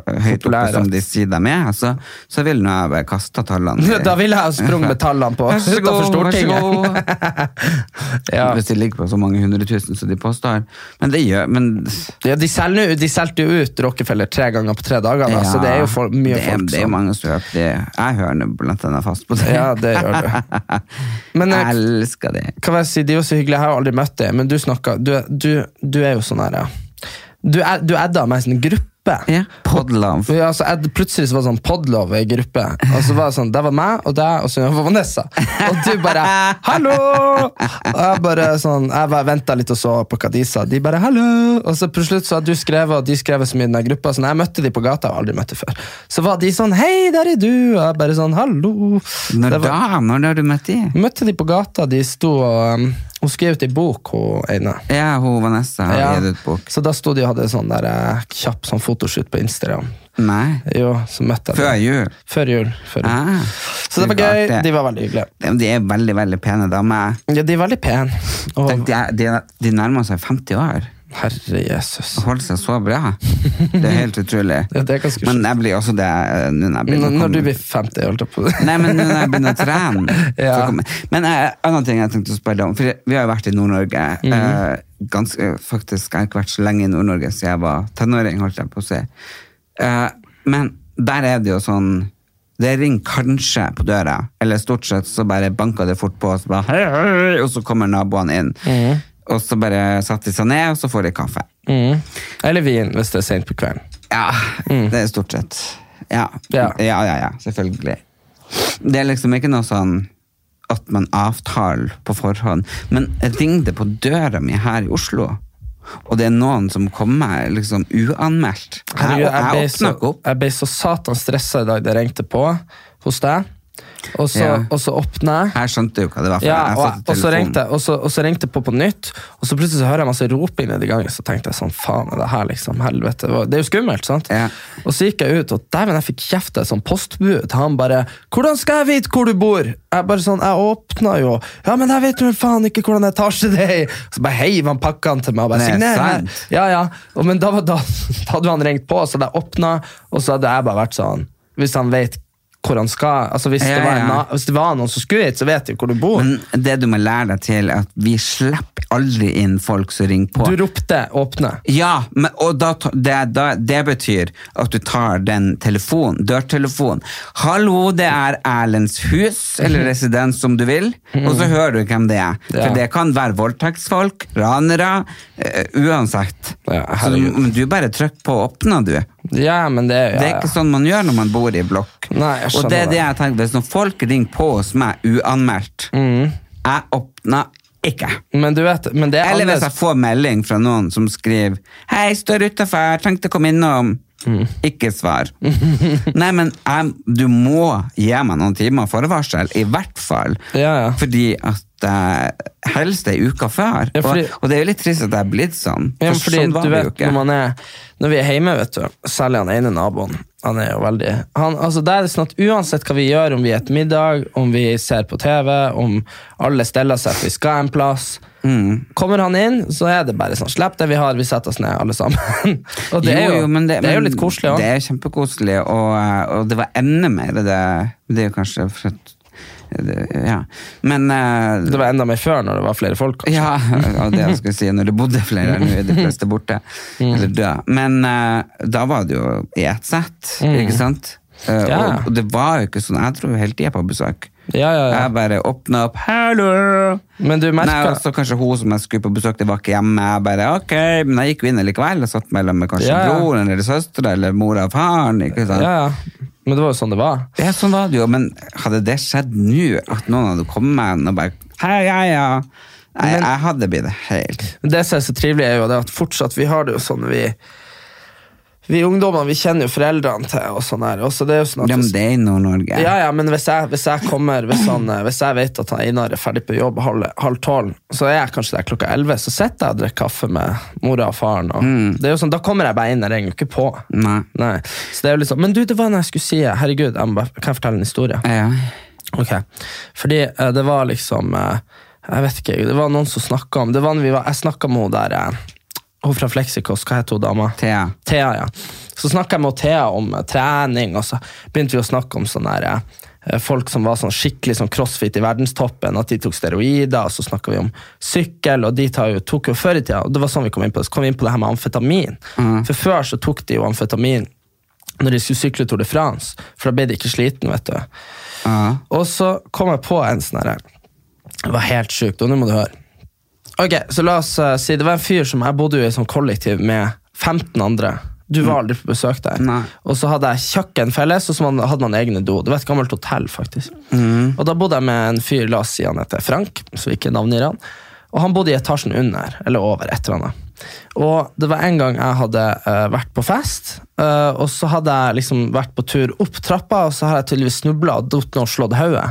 eh, høyt oppe som de sier de er, så, så vil nå jeg bare kaste tallene. Da ville jeg ha sprunget tallene på Vær utenfor Stortinget. Ja. Hvis de ligger på så mange hundre tusen som de påstår. Men det gjør men, Ja, de, selger, de solgte jo ut Rockefeller tre ganger på tre dager, da, så det er jo for, mye det folk Det er mange som hører på det. Jeg hører blant annet fast på det. Ja, det gjør du. Men eh, jeg elsker det. Kan jeg si, de er jo så hyggelige, jeg har aldri møtt dem, men du snakker Du, du, du er jo sånn her, ja. Du, du adda meg i en gruppe. Ja, Podlove. Ja, så jeg, plutselig så var det sånn podlove i gruppe. Og så var det sånn, Det var meg og deg og så var Vanessa. Og du bare 'hallo!' Og jeg bare sånn, jeg bare venta litt og så på hva de sa. De bare 'hallo!' Og så på slutt så hadde du skrevet, og de skrev så mye i den gruppa. Så når jeg møtte de på gata, jeg aldri møtt før, så var de sånn 'hei, der er du!' Og jeg bare sånn 'hallo'. Når var- da? Når har du møtt de? Møtte de på gata, de sto og um, Hun skrev ut i bok, hun ene. Ja, hun Vanessa har Ja. gitt ut bok. Så da sto de og hadde sånn der eh, kjapp sånn fotoshoot på Instagram. Nei. Jo, så møtte jeg Før jul. Før jul. Før jul. Ah, Så det var gøy. Det. De var veldig hyggelige. De- De er veldig, veldig pene damer. Ja, de er veldig pene. Og, de, de, de nærmer seg 50 år. Herre Jesus. og holder seg så bra. Det er helt utrolig. Ja, det er ganske Men jeg blir også det eh, nå når begynner Når, du blir 50, holdt jeg på Nei, men når jeg begynner å trene Ja. kommer- Men en annen ting jeg tenkte å spørre deg om For vi har jo vært i Nord-Norge Mhm. eh, ganske, Faktisk, jeg har ikke vært så lenge i Nord-Norge Siden jeg var tenåring, holdt jeg på å si Eh, Men der er det jo sånn det ringer kanskje på døra, eller stort sett så bare banker det fort på, og så, bare, hei, hei, og så kommer naboene inn. Mhm. Og så bare satte de seg ned, og så får de kaffe. mm. Eller vin, hvis det er sent på kvelden. Ja, det er stort sett. Ja. Mm. Ja. ja, ja, ja, selvfølgelig. Det er liksom ikke noe sånn at man avtaler på forhånd. Men jeg ringte på døra mi her i Oslo, og det er noen som kommer liksom uanmeldt. Jeg, jeg, jeg, jeg ble så, jeg ble så satan stressa i dag da jeg ringte på hos deg. Og så, Ja. og så åpna jeg. Jeg skjønte jo hva det var. Ja, og, og, så ringte, og, så, og så ringte jeg på på nytt, og så plutselig så hører jeg masse roping nedi gangen. Så tenkte jeg sånn, faen er det her, liksom? Helvete. Det er jo skummelt, sant? Ja. Og så gikk jeg ut, og dæven, jeg fikk kjeft av et sånt postbud. Han bare 'Hvordan skal jeg vite hvor du bor?' Jeg bare sånn, jeg åpna jo. 'Ja, men jeg vet jo faen ikke hvordan etasje det er i.' Så bare heiv han pakkene til meg og bare er signer her. Ja, ja. Og, men da, var- da, da hadde han ringt på, så hadde jeg åpna, og så hadde jeg bare vært sånn Hvis han vet hvor han skal altså hvis, Ja, det var ja. hvis det var noen som skulle hit, så vet de hvor du bor. Men det du må lære deg til, at vi slipper aldri inn folk som ringer på. Du ropte 'åpne'. Ja, men, og da, det, da, det betyr at du tar den telefonen, dørtelefonen. 'Hallo, det er Erlends hus', eller residens som du vil, og så hører du hvem det er. Mhm. Ja. For det kan være voldtektsfolk, ranere, uh, uansett. Så, du, du bare trykker på 'åpne', du. Ja, men det, ja, Det er ikke sånn man gjør når man bor i blokk. Nei, jeg og det er det jeg tenker, hvis noen folk ringer på hos meg uanmeldt, Mm. jeg åpner ikke. Men du vet, men det er Eller hvis jeg får melding fra noen som skriver 'Hei, står utafor, tenkte å komme innom'. Mm. Ikke svar. Nei, men jeg, du må gi meg noen timer forvarsel, i hvert fall. Ja, ja. Fordi at uh, helst ei uke før. Ja, fordi- og, og det er jo litt trist at det er blitt sånn. For fordi sånn var det vet, jo ikke. når, er, når vi er hjemme, vet du, særlig han ene naboen han er jo veldig han, altså det er sånn at Uansett hva vi gjør, om vi spiser middag, om vi ser på TV, om alle steller seg for vi skal en plass Mm. Kommer han inn, så er det bare sånn Slipp det vi har, vi setter oss ned, alle sammen. og det er jo, men det, er jo litt koselig òg. Det er kjempekoselig, og, eh, og det var enda mer det Det er jo kanskje Ja. Men uh, Det var enda mer før, når det var flere folk. kanskje. Ja, og det jeg skulle si, når det bodde flere, nå er de fleste borte. Mm. Eller døde. Men uh, da var det jo i ett sett, ikke sant? Mm. Ja. og, og det var jo ikke sånn, jeg tror jo hele tida på besøk. Ja, ja, ja. Jeg bare åpna opp 'hallo'. Men du merker Nei, også kanskje hun som jeg skulle på besøk, til, var ikke hjemme. Jeg bare, ok, Men jeg gikk jo inn likevel og satt mellom med kanskje Ja, ja. broren eller søstera eller mora og faren. ikke sant? ja, ja. Men det var jo sånn det var. Ja, sånn var det jo, men hadde det skjedd nå, at noen hadde kommet og bare Hei, ja, ja. Nei, jeg hadde blitt helt Det som er så trivelig, er jo at fortsatt vi har det jo sånn vi vi ungdommene vi kjenner jo foreldrene til. og sånn her. Også det er jo sånn at Ja, men det er i Nord-Norge. Ja, ja, men hvis jeg, hvis jeg kommer hvis, han, eh, hvis jeg vet at han Einar er ferdig på jobb halv, halv tolv, så er jeg kanskje der klokka elleve, så sitter jeg og drikker kaffe med mora og faren. Og det er jo sånn, Da kommer jeg bare inn, jeg ringer jo ikke på. Nei. Nei, så det er jo sånn, Men du, det var når jeg skulle si Herregud, jeg bare, kan jeg fortelle en historie? Ja. Ok, fordi eh, det var liksom eh, Jeg vet ikke, det var noen som snakka om det var når vi var, Jeg snakka med hun der Hun fra Fleksikos, hva heter hun dama? Thea. Thea, ja. Så snakka jeg med Thea om eh, trening, og så begynte vi å snakke om sånne der, eh, folk som var sånn skikkelig sånn crossfit i verdenstoppen, at de tok steroider, og så snakka vi om sykkel, og de tar jo, tok jo før i tida, og det var sånn vi kom inn på det, så kom vi inn på det her med amfetamin. For før så tok de jo amfetamin når de skulle sykle Tour de France, for da ble de ikke sliten, vet du. Mm. Og så kom jeg på en sånn her Det var helt sjukt, og nå må du høre. Ok, så la oss uh, si Det var en fyr som jeg bodde jo i sånn kollektiv med 15 andre. Du var aldri på besøk der. Nei. Og så hadde jeg kjøkken felles, og så hadde man egne do. Det var et gammelt hotell, faktisk. Og da bodde jeg med en fyr, la oss si han heter Frank, så ikke navngir han. Og han bodde i etasjen under, eller over, et eller annet. Og det var en gang jeg hadde uh, vært på fest, uh, og så hadde jeg liksom vært på tur opp trappa, og så har jeg tydeligvis snubla og datt ned og slått hodet.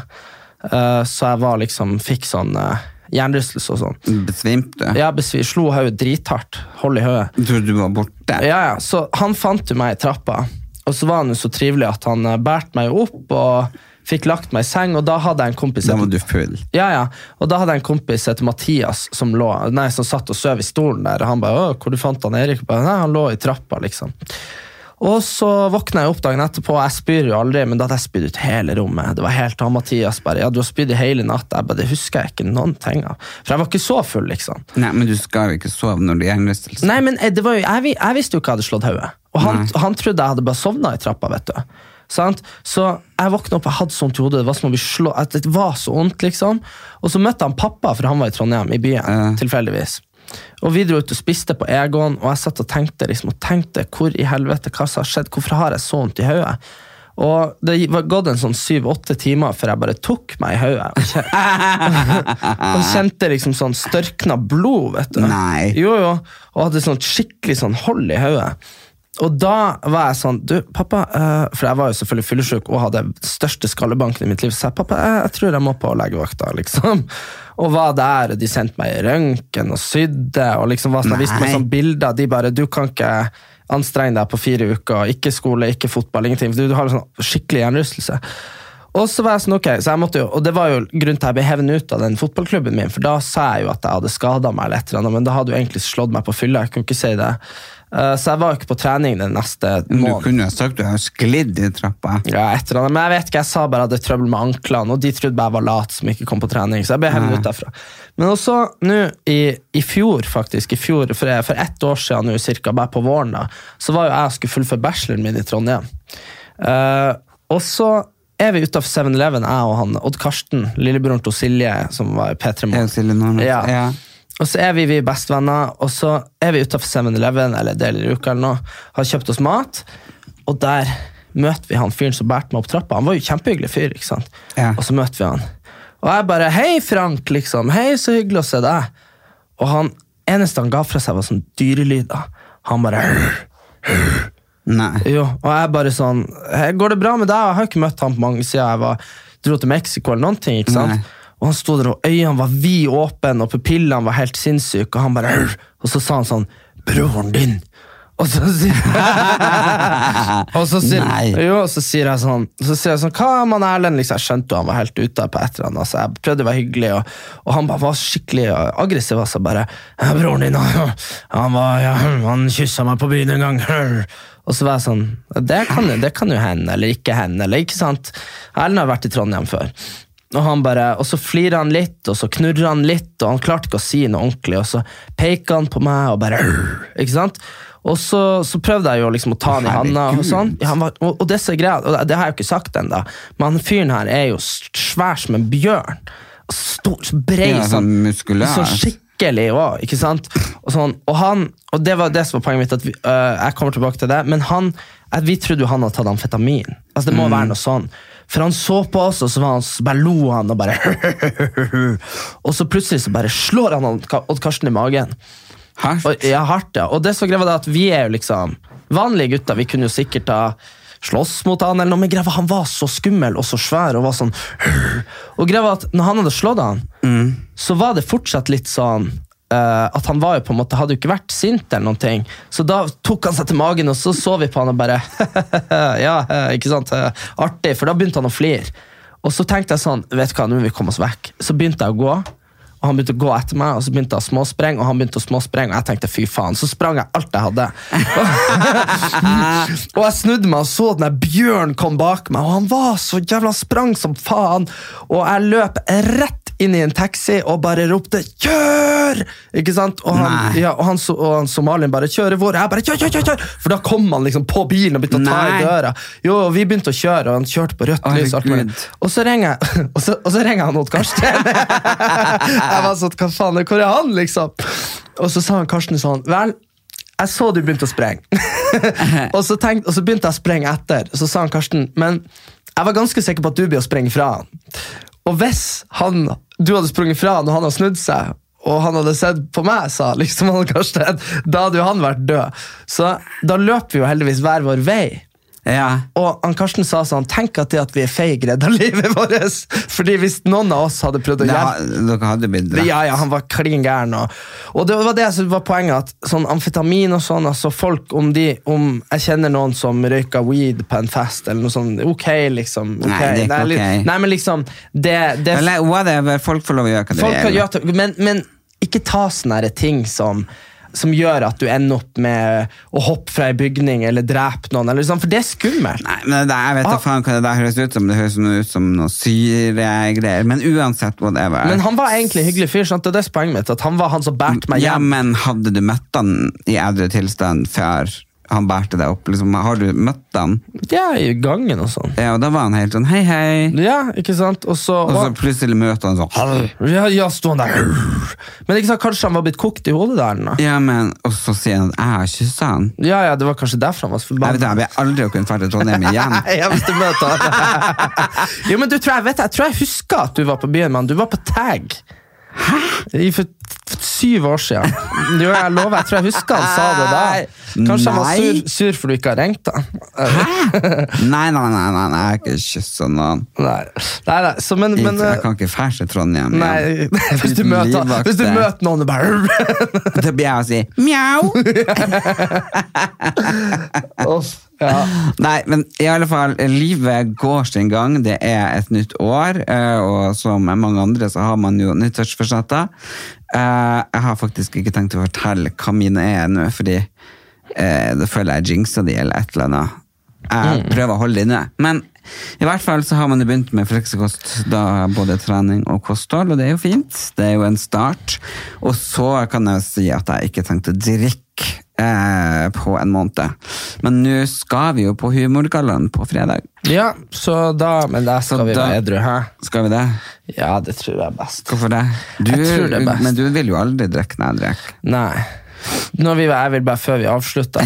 Uh, så jeg var liksom, fikk sånn uh, hjernerystelse og sånn. Besvimte. Ja, besvi- slo hodet drithardt. Hold i hodet. Jeg trodde du var borte. Ja, ja, så han fant jo meg i trappa, og så var han jo så trivelig at han bært bærte meg opp og fikk lagt meg i seng, og da hadde jeg en kompis Da var du full. ja, ja, og da hadde jeg en kompis etter Mathias som, lå, nei, som satt og søv i stolen der, og han bare, hvor du fant han Erik? Ba, nei, han lå i trappa, liksom. Og så våkna jeg opp dagen etterpå, og jeg spyr jo aldri, men da hadde jeg spydd ut hele rommet. Det var helt han Mathias bare, ja, du har spydd i hele natt. Jeg bare, det husker jeg ikke noen ting av. For jeg var ikke så full, liksom. Nei, men du skal jo ikke sove når du er hjernerystelse. Nei, men eh, det var jo, jeg, jeg visste jo ikke jeg hadde slått hodet. Og han, han trodde jeg hadde bare sovna i trappa. vet du. Sant? Så jeg våkna opp, jeg hadde sånt hodet. Det var som å bli slå, at det var så vondt, liksom. Og så møtte han pappa, for han var i Trondheim, i byen. tilfeldigvis. Og vi dro ut og spiste på Egon, og jeg satt og tenkte liksom, og tenkte hvor i helvete, hva som har skjedd? Hvorfor har jeg så vondt i hodet? Og det var gått en sånn syv-åtte timer før jeg bare tok meg i hodet. Og, kjen- og kjente liksom sånn størkna blod, vet du. Nei. Jo, jo. Og hadde sånn skikkelig sånn hold i hodet. Og da var jeg sånn Du, pappa eh, For jeg var jo selvfølgelig fyllesyk og hadde største skallebanken i mitt liv. Så jeg pappa, jeg, jeg tror jeg må på legevakta, liksom. Og var der, og de sendte meg i røntgen og sydde. Og liksom var sånn, viste meg sånn bilder. De bare Du kan ikke anstrenge deg på fire uker. Ikke skole, ikke fotball, ingenting. Du, du har sånn skikkelig hjernerystelse. Og så var jeg sånn, ok, så jeg måtte jo, og det var jo grunnen til jeg ble hevet ut av den fotballklubben min, for da sa jeg jo at jeg hadde skada meg, eller et eller annet, men da hadde jo egentlig slått meg på fylla. Jeg kunne ikke si det. Eh, så jeg var jo ikke på trening den neste Men du kunne jo sagt du har sklidd i trappa. Ja, et eller annet. Men jeg vet ikke, jeg sa bare at jeg hadde trøbbel med anklene, og de trodde bare jeg var lat som ikke kom på trening. Så jeg ble hevet ut derfra. Men også nå i, i fjor, faktisk, i fjor, for, for ett år siden nå cirka, bare på våren, da, så var jo jeg og skulle fullføre bacheloren min i Trondheim. Uh, og så er vi utafor 7-Eleven, jeg og han, Odd Karsten, lillebroren til Silje, som var i P3 Jeg Morgen. Ja. Ja. Og så er vi, vi bestevenner, og så er vi utafor 7-Eleven eller deler i uka eller noe, har kjøpt oss mat, og der møter vi han fyren som bærte meg opp trappa. Han var jo kjempehyggelig fyr, ikke sant? Ja. Og så møter vi han. Og jeg bare 'Hei, Frank', liksom. 'Hei, så hyggelig å se deg'. Og han eneste han ga fra seg, var sånn dyrelyder. Han bare Nei. jo, og jeg bare sånn Går det bra med deg? Jeg har ikke møtt han på mange siden jeg var, dro til Mexico eller noen ting. ikke sant? Nei. Og han sto der, og øynene var vid åpne, og pupillene var helt sinnssyke, og han bare Og så sa han sånn Broren din! Og så sier og så sier, jo, så sier jeg sånn Så sier jeg sånn, Hva med man Erlend? Liksom, jeg skjønte jo han var helt ute på et eller annet. Så jeg prøvde å være hyggelig, og, og han bare var skikkelig aggressiv. Altså, bare, ja, 'Broren din, han, han, ja, han kyssa meg på byen en gang.' Og så var jeg sånn Det kan, det kan jo hende, eller ikke hende. Eller, ikke sant? Erlend har vært i Trondheim før. Og, han bare, og så flirer han litt, og så knurrer han litt, og han klarte ikke å si noe ordentlig. Og så peker han på meg og bare Ikke sant? Og så, så prøvde jeg jo liksom å ta han i handa, og sånn. Ja, han var, og, og det greia, og det har jeg jo ikke sagt ennå, men han fyren her er jo svær som en bjørn. Stor, brei, Ja, sånn muskulær. Så skikkelig òg, ikke sant? Og, sånn, og, han, og det var det som var poenget mitt, at vi, øh, jeg kommer tilbake til det, men han, vi trodde jo han hadde tatt amfetamin. Altså Det må være noe sånn. For han så på oss, og så var han, så bare lo han og bare Og så plutselig så bare slår han Odd Karsten i magen. Hardt. Og, ja, hardt, ja. Og det som greia at vi er jo liksom vanlige gutter. Vi kunne jo sikkert ha slåss mot han, eller noe, men greia han var så skummel og så svær. Og var sånn Og greia at når han hadde slått han, så var det fortsatt litt sånn eh, at han var jo på en måte, hadde jo ikke vært sint, eller noen ting. Så da tok han seg til magen, og så så vi på han og bare Ja, eh, ikke sant? eh, Artig. For da begynte han å flire. Og så tenkte jeg sånn, vet du hva, nå må vi komme oss vekk. Så begynte jeg å gå. Og han begynte å gå etter meg, og så begynte jeg å småsprenge, og han begynte å småsprenge, og jeg tenkte fy faen. Så sprang jeg alt jeg hadde. og jeg snudde meg og så den der bjørnen kom bak meg, og han var så jævla sprang som faen. Og jeg løp rett inn i en taxi og bare ropte 'kjør!' Ikke sant? Og han, ja, og han, so- og han somalien bare 'kjøre hvor?' Jeg bare 'kjør, kjør, kjør!' kjør!» For da kom han liksom på bilen og begynte å ta Nei. i døra. Jo, og vi begynte å kjøre, og han kjørte på rødt lys. og så ringer Og så, og så ringer han Odd Karsten. jeg var sånn, hva faen, hvor er han, liksom? Og så sa han Karsten sånn, vel, jeg så du begynte å sprenge. og, så tenkte, og så begynte jeg å sprenge etter. Så sa han Karsten, men jeg var ganske sikker på at du blir å sprenge fra han. Og hvis han, du hadde sprunget fra han, og han hadde snudd seg, og han hadde sett på meg, sa liksom han Karsten, da hadde jo han vært død. Så da løper vi jo heldigvis hver vår vei. Ja. Og han Karsten sa sånn, tenk at det at vi er feige redda livet vårt. Fordi hvis noen av oss hadde prøvd å hjelpe ja, ja, han var klin gæren. Og, og det var det som var poenget, at sånn amfetamin og sånn, altså folk, om de, om jeg kjenner noen som røyka weed på en fest, eller noe sånt, ok, liksom. Okay. Nei, det er ikke ok. Nei, men liksom, det, det whatever, folk får lov å gjøre hva de vil. men, men ikke ta sånne ting som som gjør at du ender opp med å hoppe fra en bygning eller drepe noen. Eller sånn, for det er skummelt. Nei, men det, jeg vet da Ah. faen hva det der høres ut som. Det høres ut som noe syregreier. Men uansett, whatever. Men han var egentlig en hyggelig fyr. Sant? Det er det poenget mitt, at han var han som bærte meg hjem. ja, men hadde du møtt han i edru tilstand før han bærte deg opp? Liksom, har du møtt han? Ja, i gangen og sånn. Ja, og da var han helt sånn hei, hei. Ja, ikke sant? Og så, Og så plutselig møter han sånn ja, ja, sto han der. Men ikke sant, kanskje han var blitt kokt i hodet der? nå? Ja, men Og så sier han at jeg har kyssa han. Ja, ja, det var kanskje derfor han var så forbanna. jeg vil aldri kunne dra til Trondheim igjen. Ja, hvis du møter han. jo, men du tror jeg, vet, jeg tror jeg husker at du var på byen med han. Du var på tag. Hæ? For syv år siden. Jo, jeg lover, jeg tror jeg husker han sa det da. Kanskje han var sur, sur for du ikke har ringt han. Nei, nei, nei, nei, nei, jeg har ikke kyssa noen. Nei, nei, nei. Så, men, men jeg eh, kan ikke fære til Trondheim. Nei, igjen. hvis du møter, hvis du møter noen og bare Da blir jeg å si mjau. ja. Nei, men i alle fall, livet går sin gang. Det er et nytt år, eh, og som mange andre så har man jo nyttårsforsetter. Eh, Jeg har faktisk ikke tenkt å fortelle hva mine er nå, fordi eh, da føler jeg jinxa de eller et eller annet. Jeg prøver å holde det inne. Men i hvert fall så har man begynt med fleksekost, da både trening og kosthold, og det er jo fint. Det er jo en start. Og så kan jeg jo si at jeg ikke tenkte å drikke eh, på en måned. Men nå skal vi jo på Humorgallaen på fredag. ja, så da Men der skal Så vi da- være edru, hæ? Skal vi det? Ja, det tror jeg er best. Hvorfor det? Du, Jeg tror det er best. Men du vil jo aldri drikke når jeg drikker. Nei. Når vi, jeg vil bare før vi avslutter.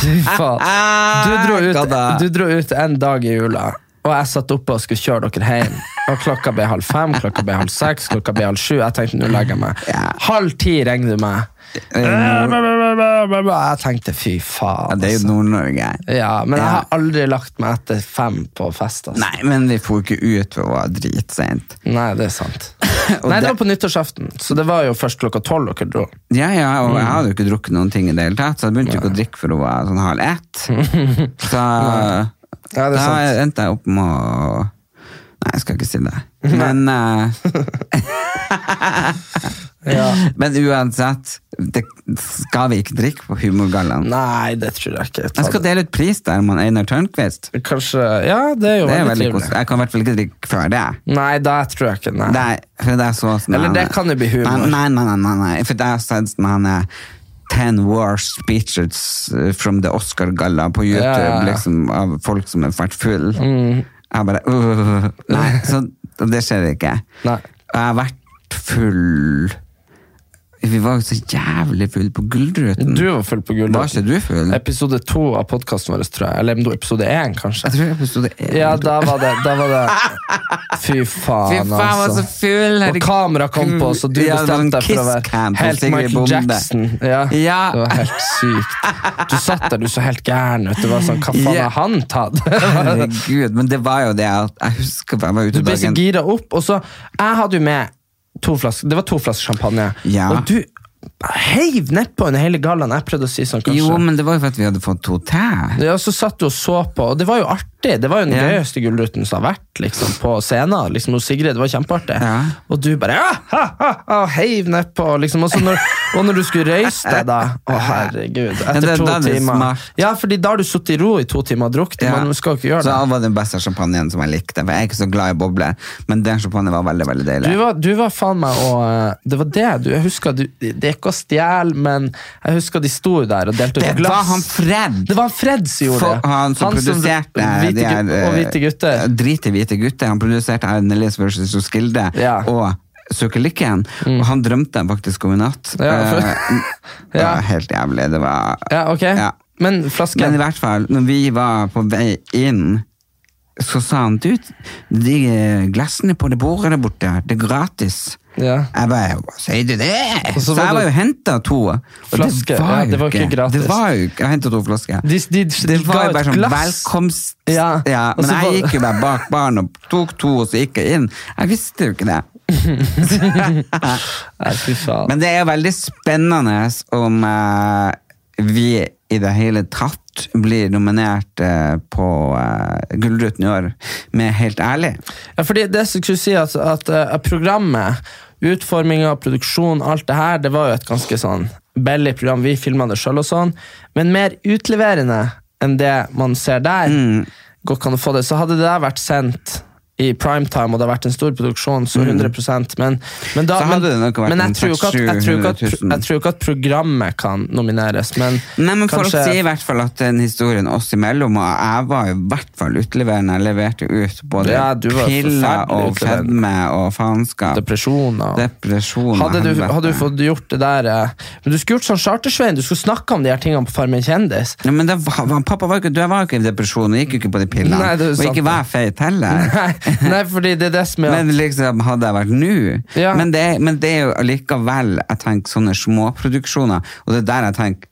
Du dro, ut, du dro ut en dag i jula, og jeg satt oppe og skulle kjøre dere hjem. Og klokka ble halv fem, klokka ble halv seks, klokka ble halv sju. Jeg tenkte nå legger jeg meg. Halv ti ringer du meg. Jeg tenkte fy Ja, faen. det er jo altså. Nord-Norge. Ja, men jeg har aldri lagt meg etter fem på fest. Altså. Nei, men vi får ikke ut for å være dritsent. Nei, det er sant. Nei, det det- var på nyttårsaften, så det var jo først klokka tolv dere dro. Ja, ja, og Mm. jeg hadde jo ikke drukket noen ting i det hele tatt, så jeg begynte jo ikke å drikke for å være sånn halv ett. Så Ja, det da endte jeg opp med å Nei, jeg skal ikke si det. Men, eh, Ja. men uansett, det skal vi ikke drikke på Humorgallaen. Nei, det tror jeg ikke. Jeg skal dele ut pris der med Einar Tørnquist. Kanskje, ja, det er jo Det er veldig, veldig. Jeg kan i hvert fall ikke drikke før det. Nei, det tror jeg ikke. Nei. Nei, for det er så sånn Eller det kan jo bli humor. Nei, nei, nei, nei, nei. for det er sånn sånn han er Ten worst speeches uh, from the Oscar-galla på YouTube, Ja, ja, ja. liksom, av folk som har vært full. Mm. Jeg bare øh, Nei, så det skjer ikke. Nei. Og jeg har vært full Vi var så jævlig fulle på Gullruten. Du var full på Var Gullruten. ikke du full? Episode to av podkasten vår, tror jeg. Eller var episode én, kanskje. Jeg tror episode én. Ja, da var det, da var det Fy faen, Fy faen, jeg var så altså. full! Og kamera kom på, så du var bestemte deg for å være helt Michael. Jackson. Ja, Ja. Det var helt sykt. Du satt der, du så helt gæren ut. Det var sånn, Hva faen har han tatt? Herregud, men det var jo det at jeg husker jeg var ute dagen Du ble så gira opp, og så Jeg hadde jo med to flasker Det var to flasker champagne, Ja. og du heiv nedpå under hele gallaen. Jeg prøvde å si sånn, kanskje. Jo, men det var jo for at vi hadde fått to til. Ja, så satt du og så på, og det var jo artig. Det var jo den Ja. gøyeste gullruten som har vært liksom, på scenen. Liksom, hos Sigrid, det var kjempeartig. Ja. Og du bare ja, ha, ha, ha, heiv nedpå. Liksom. Og, når, og når du skulle røyse deg, da Å, herregud. Etter det- to er det timer. Ja, fordi da har du sittet i ro i to timer og drukket. Ja. Man skal ikke gjøre det. Så det. det var den beste champagnen som jeg likte. For jeg er ikke så glad i bobler, men den champagnen var veldig veldig deilig. Du var, du var faen meg og Det var det du Jeg husker du, Det er ikke å stjele, men jeg husker de sto der og delte ut det glass. var han Fred! Det var han Fred som gjorde det. han som produserte hvite, er, eh, Og hvite gutter. Drit i hvite gutter. Han produserte Erlend Elias versus Roskilde Ja. og Søker Mm. Og han drømte jeg faktisk om i natt. Ja, for- Eh, det var helt jævlig. Det var Ja, ok. Ja. Men flasken Men i hvert fall, når vi var på vei inn, så sa han du, de glassene på det bordet der borte, det er gratis. Ja. Jeg bare, hva sier du det? Så Så, jeg var jo hentet to. Og Flaske, ja, det var ikke gratis. Det var jo jeg hentet to flasker. De, de, de Det var jo bare sånn glass. velkomst... Ja, Ja, men jeg var- gikk jo bare bak baren og tok to, og så gikk jeg inn. Jeg visste jo ikke det. Men det er veldig spennende om uh, vi i det hele tatt blir nominert eh, på uh, Gullruten i år, med Helt ærlig. Ja, fordi det skulle si at, at eh, programmet, utforminga, produksjon, alt det her, det var jo et ganske sånn billig program. Vi filma det sjøl og sånn, men mer utleverende enn det man ser der. Mm. Godt kan du få det. Så hadde det der vært sendt i primetime, og det har vært en stor produksjon, så 100 men, men, da, Mm. Vært men jeg tror at- jeg tror at- jeg tror ikke at programmet kan nomineres, men Nei, men Folk kanskje- sier i hvert fall at den historien oss imellom, og jeg var i hvert fall utleverende. Jeg leverte ut både Ja, piller og fedme og faenskap. depresjoner. Depresjoner. Hadde du, hadde du fått gjort det der eh, Men du skulle gjort sånn Chartersveien, du skulle snakke om de her tingene på Farmen kjendis. Ja, men det var, pappa var ikke, du var ikke i depresjon og gikk jo ikke på de pillene. Nei, og ikke var feit heller. Nei, Nei, fordi det er det som er Men liksom, hadde jeg vært nå Ja. men, det, men det er jo allikevel jeg tenker sånne småproduksjoner, og det er der jeg tenker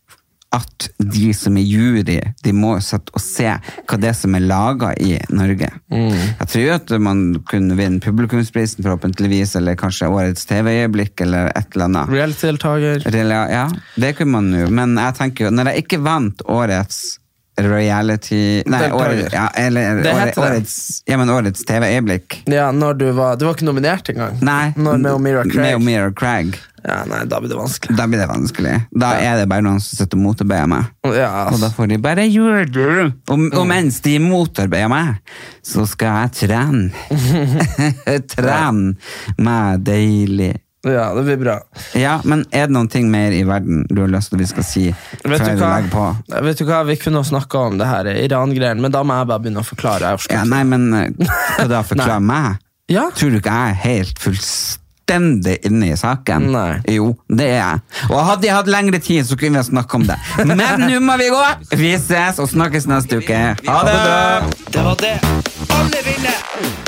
at de som er jury, de må jo sitte og se hva det er som er laga i Norge. Mm. Jeg tror jo at man kunne vinne publikumsprisen forhåpentligvis, eller kanskje årets TV-øyeblikk, eller et eller annet. reality-deltaker. Ja, det kunne man jo, men jeg tenker jo, når jeg ikke vant årets reality Nei, året, ja, eller Det året, årets, ja, men årets TV-øyeblikk. Ja, når du var Du var ikke nominert engang. Nei, Når med Omira Craig. med Omira Craig. Ja, nei, da blir det vanskelig. Da blir det vanskelig. Da er det bare noen som sitter og motarbeider meg. Ja, Og da får de bare gjøre det. Og, og mens de motarbeider meg, så skal jeg trene. trene meg deilig. Ja, det blir bra. Ja, men er det noen ting mer i verden du har lyst til at vi skal si Vet du, hva? på? Vet du hva, Vi kunne snakka om det her Iran-greien, men da må jeg bare begynne å forklare. Jeg Ja, nei, men Skal hva da? forklare meg. Ja. Tror du ikke jeg er helt fullstendig inne i saken? Nei. Jo, det er jeg. Og hadde jeg hatt lengre tid, så kunne vi ha snakket om det. Men nå må vi gå! Vi ses og snakkes neste uke. Ha det! Det var det. Alle vinner!